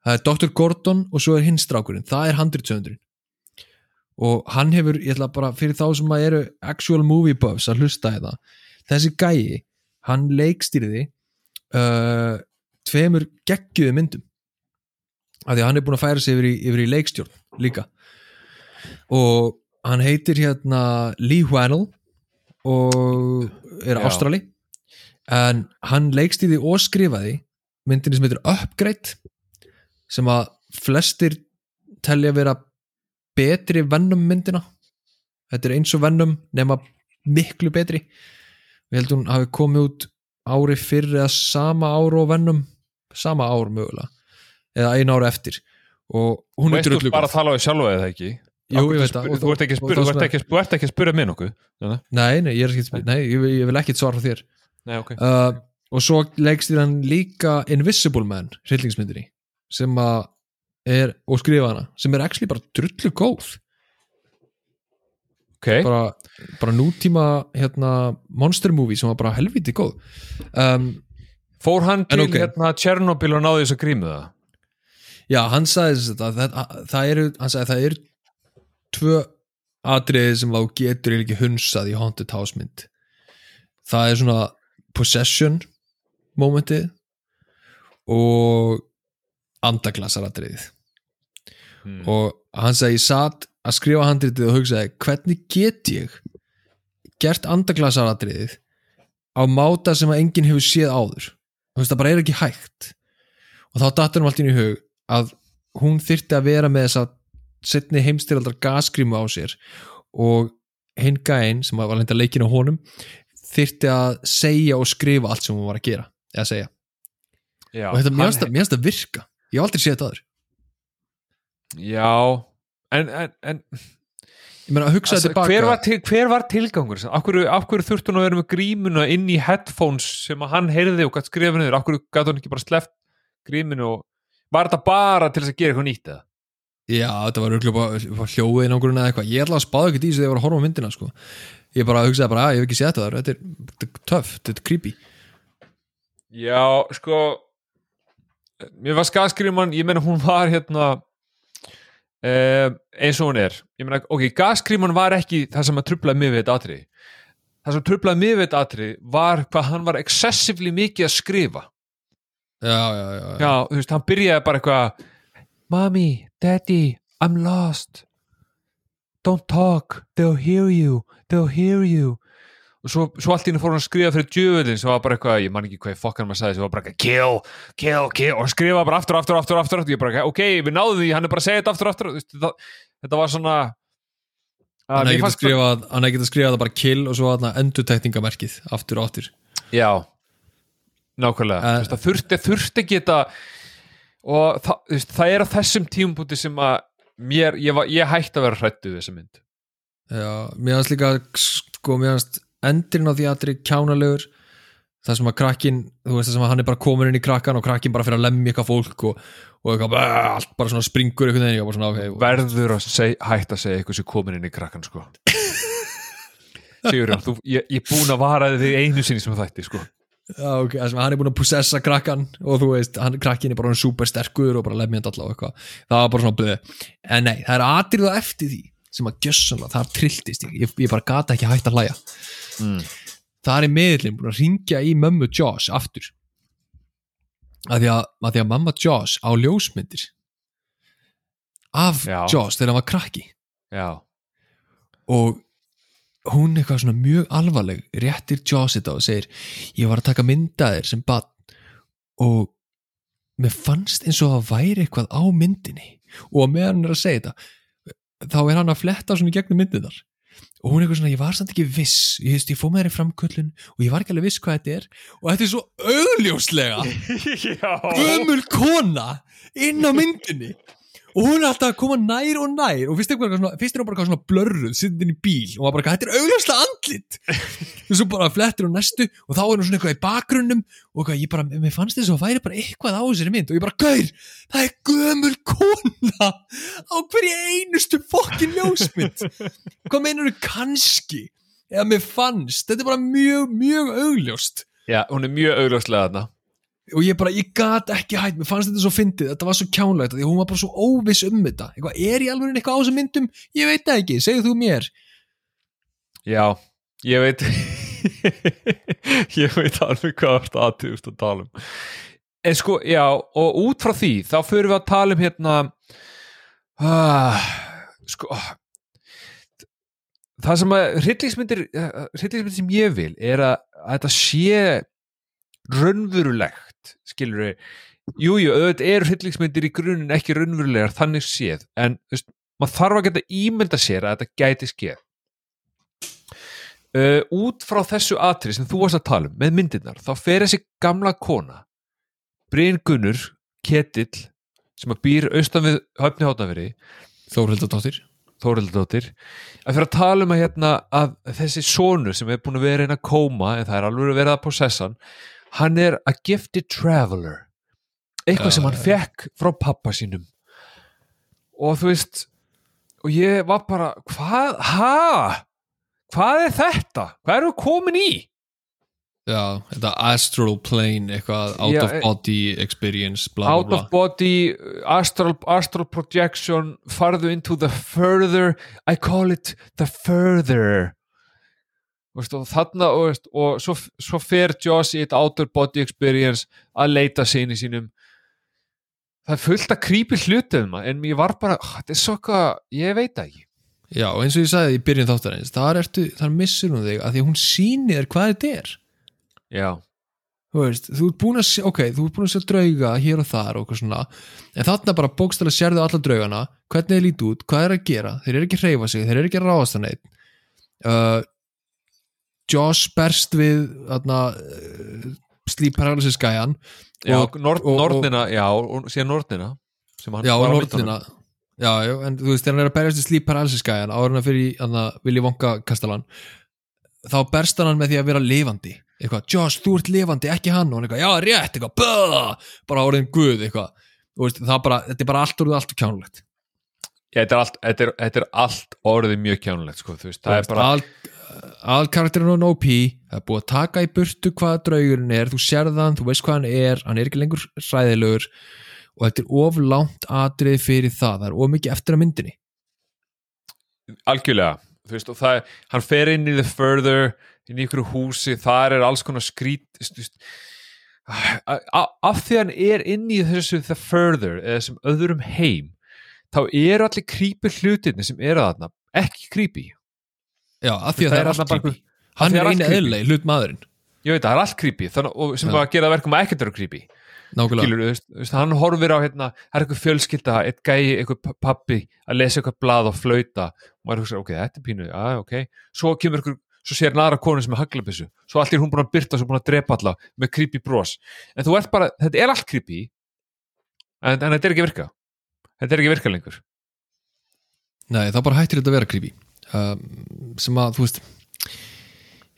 Speaker 2: það er Dr. Gordon og svo er hinn strákurinn það er handritsöndurinn og hann hefur, ég ætla bara fyrir þá sem að eru actual movie buffs að hlusta þetta þessi gæi, hann leikstýrði uh, tveimur geggjuðu myndum. Af því að hann er búin að færa sig yfir í, yfir í leikstjórn líka. Og hann heitir hérna Lee Whannell og er ástrali. En hann leikstýði og skrifaði myndinni sem heitir Upgrade sem að flestir telja vera betri Venom myndina. Þetta er eins og Venom nema miklu betri. Við heldum hún hafi komið út ári fyrir eða sama ár og Venom sama ár mögulega eða einu ára eftir. Og hún er
Speaker 1: Veist þú
Speaker 2: drullu
Speaker 1: bara að tala á því sjálfa eða ekki?
Speaker 2: Jú, ég veit það.
Speaker 1: Þú ert ekki að spura, þú þú Þannig að-
Speaker 2: Nei, nei, ég er ekki að spila, nei, ég, vil- ekki svara frá þér.
Speaker 1: Nei, ok.
Speaker 2: Uh, og svo leggst þér hann líka Invisible Man, hryllingsmyndinni sem að er, og skrifa hana, sem er actually bara drullu góð
Speaker 1: Ok,
Speaker 2: bara, bara nútíma hérna, monster movie sem var bara helviti góð um,
Speaker 1: fór hann til
Speaker 2: ok.
Speaker 1: hérna Tjernobyl og náði þess að grímu það?
Speaker 2: já, hann sagði að það, eru, það eru tvö atriði sem þú getur ekki hunsað í Haunted House mynd það er svona possession momentið og andaglasaratriðið
Speaker 1: Hmm.
Speaker 2: og hann sagði ég satt að skrifa handritið og hugsaði hvernig get ég gert andaglasaratriðið á máta sem að enginn hefur séð áður? Þú veist það bara er ekki hægt. Og þá dattur hann allt inn í hug að hún þyrfti að vera með þessa setni heimstyraldar gaskrímu á sér og hinn gæinn sem var lenda leikin á honum þyrfti að segja og skrifa allt sem hún var að gera eða segja.
Speaker 1: Já,
Speaker 2: og þetta mér finnst það virka. Ég hef aldrei séð þetta aður
Speaker 1: Já, en, en, en
Speaker 2: ég meina að tilbaka
Speaker 1: hver, var til, hver var tilgangur? Af hverju, af hverju þurfti hún að vera með grímuna inn í headphones sem að hann heyrði og gætt skrifa niður? Af hverju gæti hún ekki bara sleppt gríminu og var þetta bara til þess að gera eitthvað nýtt eða?
Speaker 2: Já, þetta var örgulega bara hljóðið einangurinn eða eitthvað Ég ætla að spáða ekkert í þessu þegar ég var að horfa á myndina sko. Ég bara hugsaði bara, að ég hef ekki þetta þar Þetta er, töff, þetta er creepy
Speaker 1: Já, sko mér var skaskríman, ég meina hún var hérna um, eins og hún er. Meina, ok, gaskríman var ekki það sem að trublaði mig við þetta atrið það sem trublaði mig við þetta atrið var hvað hann var excessively mikið að skrifa.
Speaker 2: Já, já, já, já.
Speaker 1: já, þú veist, hann byrjaði bara eitthvað Mommy, Daddy, I'm lost. Don't talk. They'll hear you, they'll hear you og svo, svo allt í henni fór hann að skrifa fyrir djöfullin sem var bara eitthvað, ég man ekki hvað fokkan maður sagði sem var bara eitthvað, kill, kill, kill og skrifa bara aftur, aftur, aftur, aftur, aftur ég bara, ok, við náðum því, hann er bara að segja þetta aftur, aftur þetta, þetta var svona
Speaker 2: Hann
Speaker 1: að,
Speaker 2: hefði getað skrifað, hann hefði getað skrifað það bara kill og svo þarna endurtekningamerkið aftur og aftur.
Speaker 1: Já, nákvæmlega uh, það þurfti, þurfti geta og það, veist, það er á þessum tímpunkti sem að mér, ég, var, ég hætti að vera hrættu við þessa mynd.
Speaker 2: Já, mér finnst líka sko, endurinn á því aðri kjánalegur það sem að krakkin, þú veist það sem að hann er bara komin inn í krakkan og krakkin bara fyrir að lemja eitthvað fólk og, og eitthvað, allt bara svona springur var bara svona, ok,
Speaker 1: verður að seg, hætta að segja eitthvað sem komin inn í krakkan sko. Sigurjón, þú, ég, ég er búin að vara þig einu sinni sem þætti sko.
Speaker 2: Já, ok, þess að hann er búin að possessa krakkan og þú veist, hann, krakkin er bara super sterkur og bara lefmjönd allavega og eitthvað. Það var bara svona blöð, en nei, það er atrið og eftir því sem að gjössanlega það trilltist ég, ég, ég bara gata ekki hægt að hlæja
Speaker 1: mm.
Speaker 2: það er miðlinn búin að ringja í mömmu Josh aftur. Að því að, að því að mamma Josh á ljósmyndir af
Speaker 1: Já.
Speaker 2: Josh þegar hann var krakki.
Speaker 1: Já,
Speaker 2: og hún eitthvað svona mjög alvarleg réttir Joss þetta og segir ég var að taka myndaðir sem bann og mér fannst eins og að væri eitthvað á myndinni. Og meðan hann er að segja þetta þá er hann að fletta svona gegnum myndinar og hún er eitthvað svona, ég var samt ekki viss. Ég, veist, ég fóð með þér í framköllun og ég var ekki alveg viss hvað þetta er. Og þetta er svo augljóslega gömul kona inn á myndinni og hún er alltaf að koma nær og nær og fyrst, er hún bara eitthvað svona blörruð inn í bíl og maður bara, þetta er augljóslega andlit. Og svo bara flettir hún næstu og þá er hún svona eitthvað í bakgrunnum og eitthvað, ég bara, mér fannst þess að það væri bara eitthvað á þessari mynd. Og ég bara, gaur, það er gömul kona á hverju einustu fokkin ljósmynd. Hvað meinar þú kannski? Eða mér fannst, þetta er bara mjög, mjög augljóst.
Speaker 1: Já, hún er mjög augljóslega þarna
Speaker 2: og ég bara, ég gat ekki hætt mér fannst þetta svo fyndið, þetta var svo kjánlegt því hún var bara svo óviss um þetta. Eitthvað, er í alveg eitthvað á þessum myndum, ég veit það ekki segðu þú mér,
Speaker 1: já, ég veit ég veit alveg hvað þetta aðtíðust að tala um. En sko, já, og út frá því þá förum við að tala um hérna ah, sko það sem að hryllingsmyndir hryllingsmyndir sem ég vil er að, að þetta sé raunverulegt skilur við jújú, auðvitað eru hryllingsmyndir í grunin ekki raunverulegar þannig séð en veist, maður þarf að geta ímynda sér að þetta gæti skeð. Uh, út frá þessu atrið sem þú varst að tala um með myndirnar, þá fer þessi gamla kona Bryn Gunnur Ketill sem að býr austan við höfni hátnaveri
Speaker 2: Þórhildadóttir
Speaker 1: Þórildadóttir að fyrir að tala um að, hérna, að þessi sonur sem er búin að vera einn að kóma en það er alveg verið að possessan hann er a gifted traveler. Eitthvað sem hann fekk frá pappa sínum. Og þú veist og ég var bara hvað, ha? Hvað er þetta, hvað eru komin í?
Speaker 2: Já, þetta astral plane eitthvað out
Speaker 1: Já,
Speaker 2: of
Speaker 1: e-
Speaker 2: body experience bla
Speaker 1: out
Speaker 2: bla.
Speaker 1: of body astral, astral projection farðu into the further I call it the further Veist, og þarna og, veist, og svo, svo fer Joss í eitt out of body experience að leita sinni sínum. Það er fullt að creepy hlutum en ég var bara, "Ah, þetta er svo eitthvað ég veit ekki.
Speaker 2: Já, og eins og ég sagði í byrjun þáttarins þar, ertu, þar missur hún þig að því að hún sýnir þér hvað þetta er.
Speaker 1: Já,
Speaker 2: þú veist, þú ert búin að sjá, ok, þú ert búin að sjá drauga hér og þar og eitthvað svona en þarna bara bókstælega sérðu alla draugana hvernig þeir líti út, hvað er að gera þeir eru ekki að hreyfa sig, þeir eru ekki að ráðast að neitt uh, Josh berst við þarna, uh, sleep paralysis gæjan. Og- og- og-
Speaker 1: Nordnina, já, og síðan hann
Speaker 2: já, og já, en þú veist, þegar hann er að berjast við sleep paralysis gæjan að fyrir Willy Wonka kastalan þá berst hann með því að vera lifandi. Eitthvað, Josh, þú ert lifandi, ekki hann. Og hann eitthvað, já, rétt, eitthvað, bæ bara orðin guð, eitthvað. Veist, það bara, þetta er bara allt orðið allt kjánulegt
Speaker 1: Já, þetta er allt, þetta er, þetta er allt orðið mjög kjánulegt sko, þú veist, það er bara
Speaker 2: al, al karakterinn á OP það er búið að taka í burtu hvað draugurinn er þú sérð hann, þú veist hvað hann er hann er ekki lengur hræðilegur og þetta er of langt atrið fyrir það það er of mikið eftir að myndinni.
Speaker 1: Algjörlega þú veist, og það, er- hann fer inn í the further inn í ykkur húsi, þar er alls konar skrít veist, af því hann er inn í þessu the further, eða þessum öðrum heim þá eru allir creepy hlutinni sem eru þarna, ekki creepy
Speaker 2: já, af því að
Speaker 1: Það er alltaf
Speaker 2: allt
Speaker 1: bara-
Speaker 2: hann er
Speaker 1: creepy.
Speaker 2: eðlilegi hlut maðurinn.
Speaker 1: Ég veit það, það er allt creepy. Þannig, sem bara að gera verkum að ekkert eru creepy.
Speaker 2: Nákvæmlega,
Speaker 1: Skilur, hann horfir á hérna, það er eitthvað fjölskylda, eitt gæi, eitthvað pappi að lesa eitthvað blað og flauta. Og maður hugsa, ok, þetta er pínu, já, ok. Svo kemur eitthvað, svo sér aðra konu sem er haglabissu svo allt er hún búin að byrta, svo búin að drepa alla með creepy bros, en þú ert bara þetta er allt creepy en, en þetta er ekki að virka. Þetta er ekki að virka lengur.
Speaker 2: Nei, þá bara hættir þetta að vera creepy um, sem að, þú veist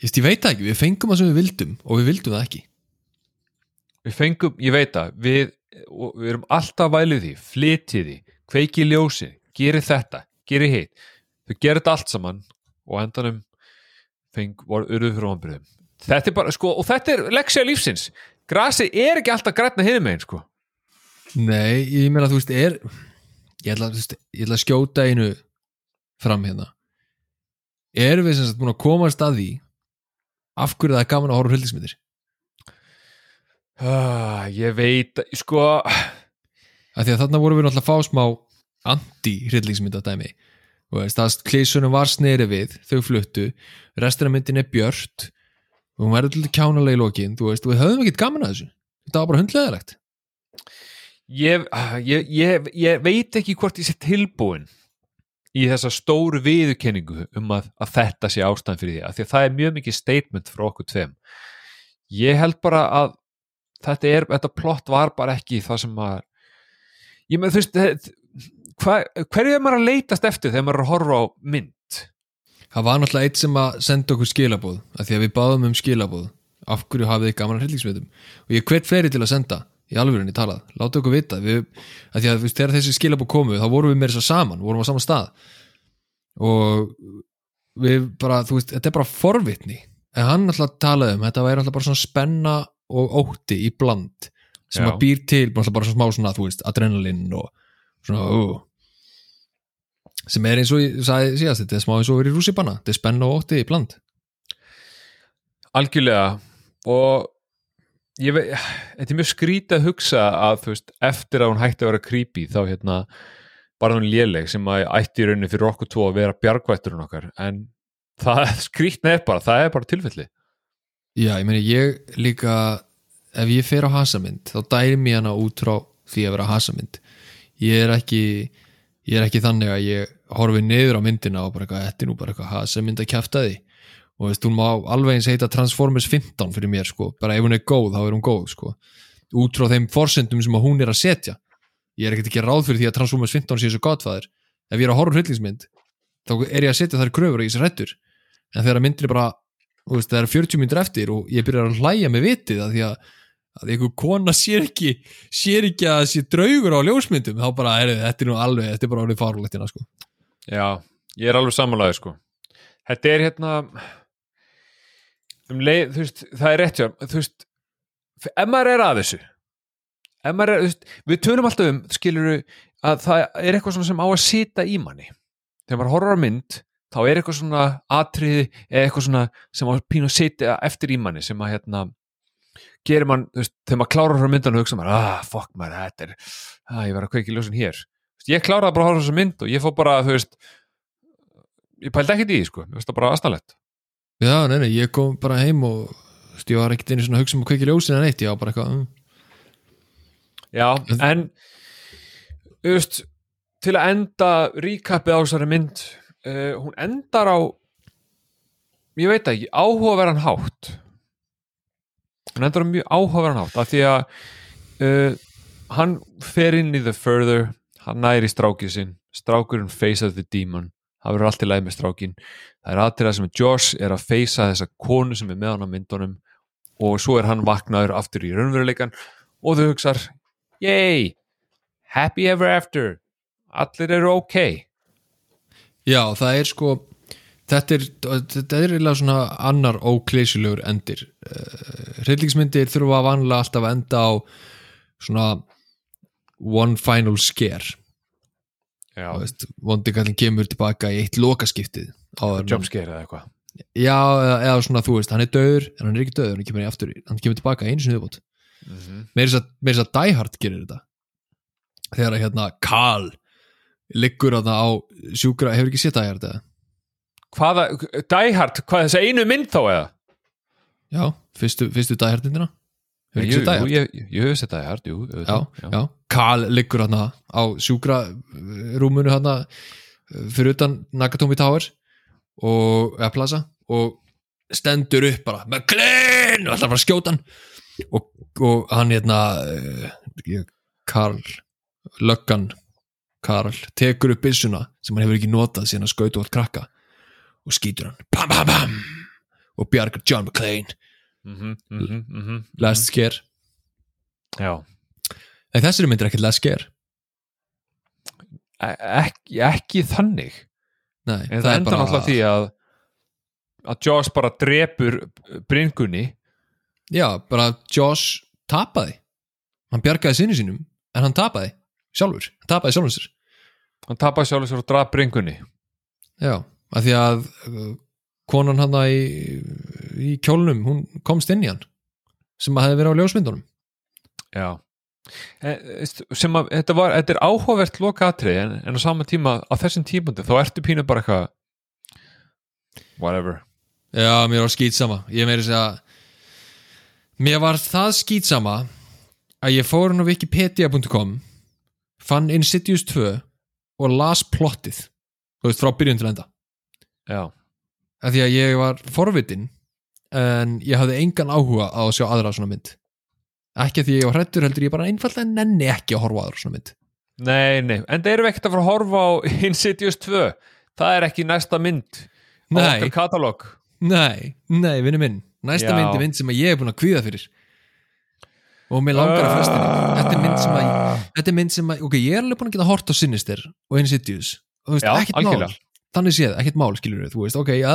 Speaker 2: ég, veit það ekki, við fengum það sem við vildum og við vildum það ekki.
Speaker 1: Við fengum, ég veit það, við, við erum alltaf vælið því, flytið því kveiki ljósi, geri þetta geri hitt, þau gerir þetta allt saman og endanum feng, voru urðu fyrir vonbröðum þetta er bara, sko, og þetta er leksja lífsins. Grasi er ekki alltaf grætna hinum megin, sko.
Speaker 2: Nei, ég meina þú veist er ég ætla, veist, ég ætla að skjóta einu fram hérna erum við sem sagt búin að komast að því? Af hverju það er gaman að horfa hryllingsmyndir
Speaker 1: ah, ég veit, sko
Speaker 2: af því að þarna vorum við náttúrulega að fá smá það klísunum var sneri við þau fluttu, restina myndin er björt og hún verður til kjánalega í lokin þú veist, við höfum ekkert gaman að þessu. Þetta var bara hundlegaðilegt
Speaker 1: ég, ég, ég, ég veit ekki hvort ég sé tilbúin í þessa stóru viðurkenningu um að, að þetta sé ástæðan fyrir því að því að það er mjög mikið statement frá okkur tveim. Ég held bara að þetta, er, þetta plott var bara ekki það sem að ég með þú veist hverju er maður að leitast eftir þegar maður er að horfa á mynd?
Speaker 2: Það var náttúrulega eitt sem að senda okkur skilabóð af því að við báðum um skilabóð af hverju hafið þið gaman að hryllingsmyndum og ég hvet fleiri til að senda í alvörinni talað, láta okkur vita við, að því að veist, þegar þessi skilabóð komu þá vorum við meira þess að saman, vorum á sama stað. Og við bara, þú veist, þetta er bara forvitni. En hann alltaf talaði um, þetta væri alltaf bara svona spenna og ótti í bland sem
Speaker 1: Já.
Speaker 2: að býr til bara, bara svona smá svona, þú veist, adrenalin og svona, ó sem er eins og ég sagði síðast, þetta er smá eins og verið rússipanna, þetta er spenna og ótti í bland.
Speaker 1: Algjörlega. Og ég veit, þetta er mjög skrítið að hugsa að þú veist, eftir að hún hætti að vera creepy þá hérna bara hún léleg sem að ætti í rauninni fyrir okkur tvo að vera bjargvætturinn okkar. En það skrítna er bara, það er bara tilfelli.
Speaker 2: Já, ég meina ég líka ef ég fer á hasamynd þá dærim ég hana út frá því að vera hasamynd ég er ekki ég er ekki þannig að ég horfi niður á myndina og bara eitthvað, þetta er nú bara eitthvað hasamynd að kjafta því og veist, hún má alveg eins heita Transformers 15 fyrir mér sko, bara ef hún er góð þá er hún góð sko, út frá þeim forsendum sem hún er að setja. Ég er ekkert ekki ráð fyrir því að Transformers 15 sé svo gottfæður ef ég er að horfa hryllingsmynd þá er ég að setja þær kröfur og ég sé rættur en þegar myndin er bara veist, það er 40 myndir eftir og ég byrjar að hlæja með vitið að því að, að einhver kona sér ekki sér ekki að sé draugur á ljósmyndum þá bara, er, þetta er nú alveg, þetta er bara orðið fárúlegt sko.
Speaker 1: Já, ég er alveg samanlæði sko. Þetta er hérna um leið, þú veist, það er rétt hjá þú veist, ef maður er að þessu ef maður er, þú veist við tölum alltaf um, skilur að það er eitthvað svona sem á að sita í manni. Þegar maður horfir á mynd þá er eitthvað svona atriði eða eitthvað svona sem á pínu að sitja eftir í manni sem að hérna gerir mann, þú veist, þegar maður klárar frá myndan og hugsa maður, ah, fuck maður, þetta er ah, ég var að kveiki ljósin hér. Þú veist, ég kláraði bara að horfa á þessa mynd og ég fór bara, þú veist ég pældi ekkert í því, sko, mér finnst það bara aðstæðlegt
Speaker 2: já, nei, nei, ég kom bara heim og ég var ekkert einu svona hugsa um að kveiki ljósin en eitt, ég var bara eitthvað mm.
Speaker 1: Já, en þú veist, til að enda ríkapið á þessari mynd uh, hún endar á ég veit ekki, áhugaverðan hátt hún endar á mjög áhugaverðan hátt af því að uh, hann fer inn í the further hann næri strákið sinn strákurinn faceað the demon það verður allt í leið með strákin það er aðtýrað sem Josh er að feysa þessa konu sem er með hann á myndunum og svo er hann vaknaður aftur í raunveruleikan og þau hugsar yay, happy ever after! Allir eru ok.
Speaker 2: Já, það er sko þetta er, þetta er eiginlega svona annar ókleysilegur endir. Uh, hryllingsmyndir þurfa vanlega alltaf að enda á svona one final scare
Speaker 1: já,
Speaker 2: Þú veist, vondi kallin kemur tilbaka í eitt lokaskiptið
Speaker 1: jumpscare eða eitthvað?
Speaker 2: Já, eða, eða svona þú veist, hann er döður en hann er ekki döður, hann kemur, aftur, hann kemur tilbaka einu sinni viðbót.
Speaker 1: Mm
Speaker 2: meira þess að, þess að Die Hard gerir þetta. Þegar að hérna Carl liggur að það á sjúkra, hefur ekki séð Die Hard eða?
Speaker 1: hvaða, Die Hard, hvað þessi einu mynd þá eða?
Speaker 2: Já, fyrstu, fyrstu Die Hard myndina. Hefur ekki séð Die Hard?
Speaker 1: ég, ég hef sett Die Hard, jú
Speaker 2: Já,
Speaker 1: auðvitað,
Speaker 2: já, Carl liggur hann á sjúkra rúmunu hann fyrir utan Nakatomi Tower og, plaza og stendur upp bara klinn og ætlar að fara að skjóta hann. Og, og hann hérna uh, Karl löggan Karl tekur upp byssuna sem hann hefur ekki notað síðan að skauta allt krakka og skýtur hann. Bam bam bam! Og bjargar John McClane
Speaker 1: Mhm, mhm, mhm,
Speaker 2: last scare.
Speaker 1: Já
Speaker 2: en þessari myndir ekkert
Speaker 1: E- ekki, ekki þannig.
Speaker 2: Nei,
Speaker 1: en það, enda náttúrulega því að að Joss bara drepur bringunni
Speaker 2: já, bara Josh tapaði. Hann bjargaði sinni sínum en hann tapaði sjálfur, hann tapaði sjálfur sér.
Speaker 1: Hann tapaði sjálfur sér og draf bringunni
Speaker 2: já, af því að uh, konan hann í, í kjólnum, hún komst inn í hann sem að hefði verið á ljósmyndunum.
Speaker 1: Já sem að þetta var, þetta er áhugavert lokatrið en, en á sama tíma á þessum tímundi þá ertu pínu bara eitthvað whatever.
Speaker 2: Já, mér var skýtsama Ég meiri segja Mér var það skýtsama að ég fór hann á wikipedia.com fann Insidious 2 og las plottið þú veist, frá byrjun til enda.
Speaker 1: Já,
Speaker 2: af því að ég var forvitin en ég hafði engan áhuga á að sjá aðra svona mynd ekki að því ég var hrættur heldur ég bara einfallega nenni ekki að horfa á aðra svona mynd.
Speaker 1: Nei, nei en það við ekkert að fara að horfa á Insidious 2 það er ekki næsta mynd á
Speaker 2: Nei.
Speaker 1: okkar katalóg
Speaker 2: Nei, nei, vinnu minn. Næsta
Speaker 1: Já.
Speaker 2: mynd er mynd sem ég er búin að kvíða fyrir. Og mér langar að henni Þetta er mynd sem að Þetta er mynd sem að, ok, ég er alveg búin að geta hort á Sinister og Insidious. Og þú veist, ekkert
Speaker 1: algjörlega.
Speaker 2: Þannig séð, ekkert mál, skilur þú veist, ok, já,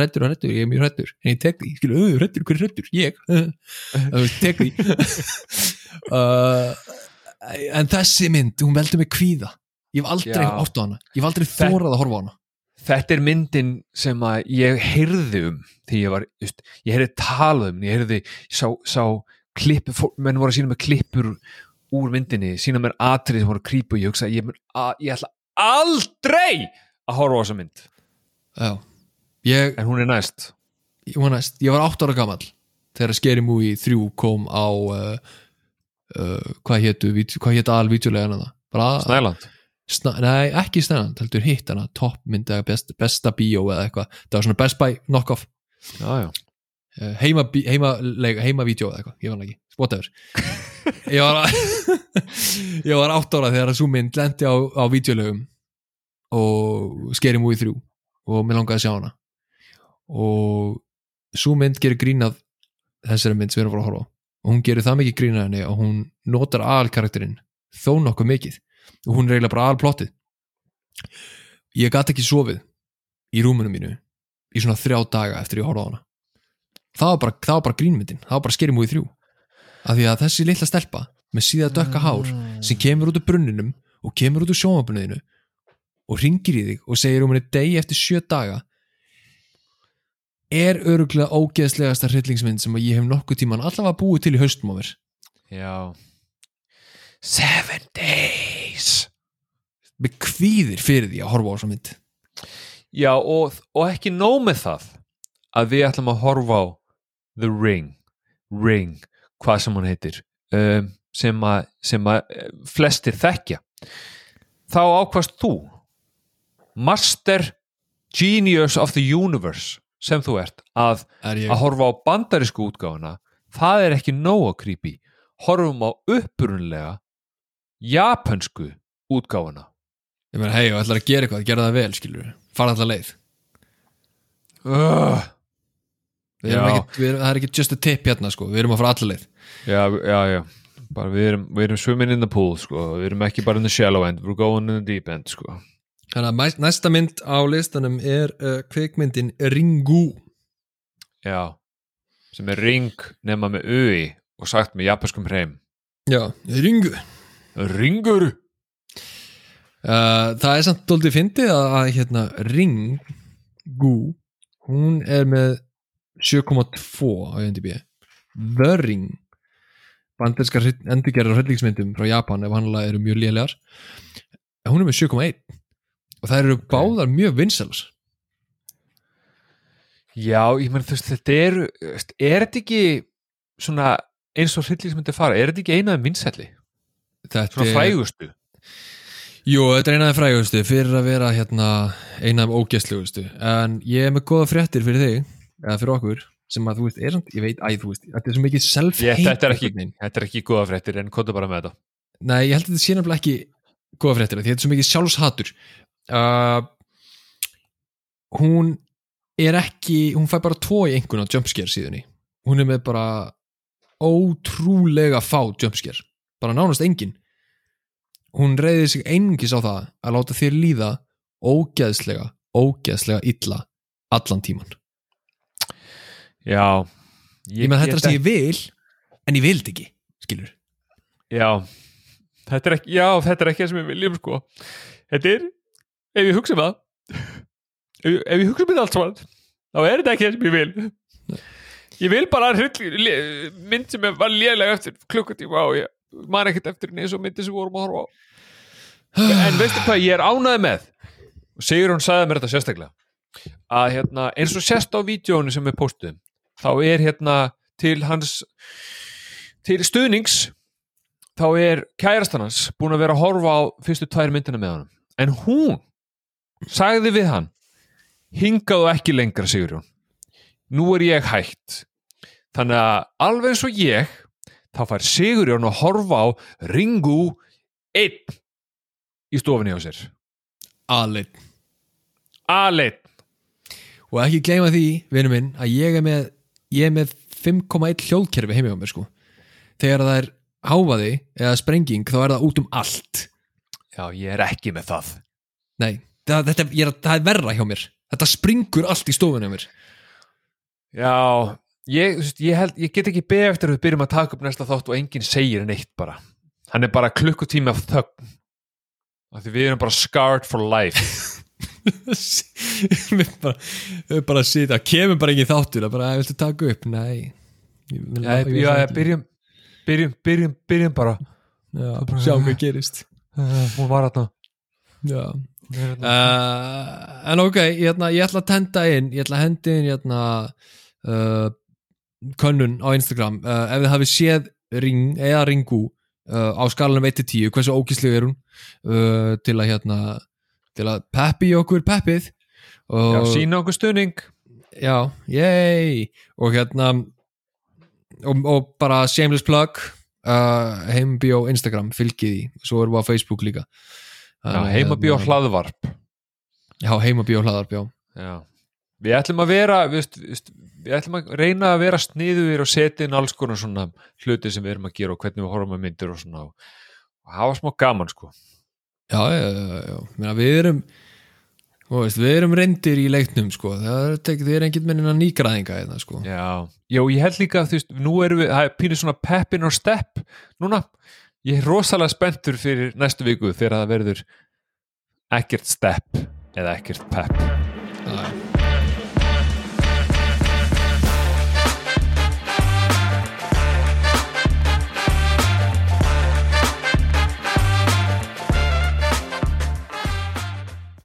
Speaker 2: rættur og rættur, ég er mjög rættur en ég tek því, skilur, rættur, hver er rættur? Ég, þú veist, tek því. Uh, En þessi mynd, hún veldur mig kvíða. Ég hef aldrei átt á hana. Ég hef aldrei þórað að horfa á hana.
Speaker 1: Þetta er myndin sem að ég heyrði um því ég var, just, ég heyrði talað um ég heyrði, sá, sá klipp, menn voru að sína með klippur úr myndinni, sína mér atrið sem voru að krýpa og ég hugsa, ég, ég ætla aldrei að horfa á þessa mynd.
Speaker 2: Já, ég,
Speaker 1: en hún er næst.
Speaker 2: Ég var næst, ég var 8 ára gamall þegar Scary Movie 3 kom á uh, uh, hvað vít- hvað hétu alvítjulegana það bara,
Speaker 1: Snæland.
Speaker 2: Sna, nei, ekki Snæland, heldur hitt hana toppmynd eða best, besta bíó eða eitthvað. Það var svona Best Buy knockoff.
Speaker 1: Já, já.
Speaker 2: uh, heima, heima, heima vídeo eða eitthvað, ég var hann ekki, whatever. Ég var ég var 8 ára þegar svo mynd lendi á, á vídeolegum og Scary Movie 3 og mér langaði að sjá hana. Og svo mynd gerir grínað þessari mynd sem við erum að horfa á. Og hún gerir það mikið grínað henni og hún notar alkarakterinn þó nokkuð mikið. Og hún er eiginlega bara alplottið. Ég gat ekki sofið í rúmunu mínu í svona þrjá daga eftir ég horfði á hana. Það var bara, það var bara grínmyndin. Það var bara skerir múið þrjú. Af því að þessi litla stelpa með síða dökka hár sem kemur út úr brunninum og kemur út úr sjónvapuniðinu og ringir í þig og segir um henni degi eftir sjö daga er öruglega ógeðslegasta hryllingsmynd sem að ég hef nokkuð tíman allavega búið til í haustum á mér.
Speaker 1: Já. Seven Days.
Speaker 2: Með kvíðir fyrir því að horfa á þessa mynd.
Speaker 1: Já, og, og ekki nóg með það að við ætlum að horfa á The Ring. Ring, hvað sem hún heitir um, sem að, sem að eh, flestir þekkja. Þá ákvast þú Master Genius of the Universe sem þú ert að,
Speaker 2: er
Speaker 1: að horfa á bandarísku útgáfuna það er ekki nóg að creepy. Horfum á upprunlega japansku útgáfuna.
Speaker 2: Ég meina hei og ætlar að gera eitthvað, gera það vel skilur fara allar leið.
Speaker 1: Uh,
Speaker 2: ekki, við erum, það er ekki just a tip hérna sko, við erum að fara allar leið.
Speaker 1: Já, já, já. Bara við erum, við erum swimming in the pool sko. við erum ekki bara in the shallow end we're going in the deep end sko.
Speaker 2: Þannig að næsta mynd á listanum er uh, kvikmyndin Ringu.
Speaker 1: Já, sem er ring nema með ui og sagt með japanskum hreim.
Speaker 2: Já, Ringu.
Speaker 1: Ringur?
Speaker 2: Uh, Það er samt doldið fyndið að, að hérna, Ringu hún er með 7,2 á IMDb. The Ring. Banderskar endurgerðar hryllingsmyndum frá Japan ef hannlega eru mjög lélegar. Hún er með 7,1 og það eru báðar mjög vinsels
Speaker 1: já, ég menn þú veist, þetta er veist, er þetta ekki svona eins og hryllingsmyndi fara, er þetta ekki einaði minnsætli,
Speaker 2: Þetta
Speaker 1: svona
Speaker 2: er-
Speaker 1: frægustu?
Speaker 2: Jú, þetta er einaði frægustu fyrir að vera hérna einaði ógæstlegustu en ég er með góða fréttir fyrir þig eða fyrir okkur sem að þú veist, er ég veit, æ, þú veist þetta er svo mikið self-hate
Speaker 1: þetta, þetta er ekki góða fréttir en kóta bara með þetta.
Speaker 2: Nei, ég held að þetta sé nefnilega ekki góða fréttir, þetta er svo mikið sjálfshatur uh, hún er ekki hún fær bara tvo í einhvern á jumpscare síðunni. Hún er með bara ótrúlega fá jumpscare. Bara nánast engin. Hún reyði sig einungis á það að láta þér líða ógeðslega, ógeðslega illa allan tíman
Speaker 1: já.
Speaker 2: Ég menn þetta er það sem ég vil en ég vildi ekki, skilur
Speaker 1: Já, þetta er ekki, já, þetta er ekki það sem við viljum sko. Þetta er, ef ég hugsa um það, ef, ef ég hugsa um þetta allt saman, þá er þetta ekki það sem ég vil. Ég vil bara hryll, le- mynd sem var lélega eftir klukkutíma og ég man ekkert eftir henni eins og myndi sem við vorum að horfa á. En veistu hvað, ég er ánæði með, og Sigur hún sagði mér þetta sérstaklega, að hérna, eins og sérst á vídjónu sem við postuðum, þá er hérna til hans, til stuðnings þá er kærastan hans búin að vera að horfa á fyrstu tvær myndina með honum en hún sagði við hann hingaðu ekki lengra Sigurjón. Nú er ég hægt þannig að alveg eins og ég þá fær Sigurjón að horfa á Ringu einn í stofinni á sér.
Speaker 2: Alveg
Speaker 1: Aleinn.
Speaker 2: Og ekki gleyma því, vinur minn, að ég er með ég er með 5,1 hljóðkerfi heimi á mér sko. Þegar það er háfaði eða sprenging þá er það út um allt.
Speaker 1: Já, ég er ekki með það.
Speaker 2: Nei, það, þetta, er, það er verra hjá mér. Þetta springur allt í stofunni á mér.
Speaker 1: Já, ég, ég, held, ég get ekki beðið eftir að við byrjum að taka upp næsta þátt og enginn segir neitt bara. Hann er bara klukkutími af þögn. Af því við erum bara scarred for life.
Speaker 2: Við bara, bara sita kemur bara ekki þáttur að bara, "Æ, viltu taka upp, vil-
Speaker 1: Já, já,
Speaker 2: ekki.
Speaker 1: byrjum, byrjum, byrjum, byrjum bara.
Speaker 2: Já,
Speaker 1: bara-
Speaker 2: sjá hvað gerist.
Speaker 1: Hún var þarna.
Speaker 2: Já
Speaker 1: uh,
Speaker 2: en ok, ég, ætla, ég ætla að tenda inn ég ætla að hendi inn hérna, uh, könnun á Instagram. Uh, ef þið hafið séð ring eða ringu á skalanum 1-10 hversu ógíslega er hún? Uh, til að hérna til að peppi okkur peppið.
Speaker 1: Já, sína okkur stuðning.
Speaker 2: Já, yey og hérna og, og bara shameless plug uh, heimbjó Instagram, fylgið í svo erum við á Facebook líka
Speaker 1: Já, heimabíó
Speaker 2: hérna,
Speaker 1: hlaðvarp
Speaker 2: já, heimabíó hlaðarp, já
Speaker 1: Já Við ætlum að vera við, við, við ætlum að reyna að vera sniður og setja inn alls konar svona hluti sem við erum að gera og hvernig við horfum að myndir og svona og, og hafa smá gaman sko
Speaker 2: Já, já, já, já. Meina, við erum veist, við erum reyndir í leiknum sko. það er, er mennin að nýgraðinga eða, sko.
Speaker 1: Já, já, ég held líka þú veist, nú erum við, það er pínir svona peppin og stepp núna, ég er rosalega spenntur fyrir næstu viku þegar það verður ekkert stepp eða ekkert pepp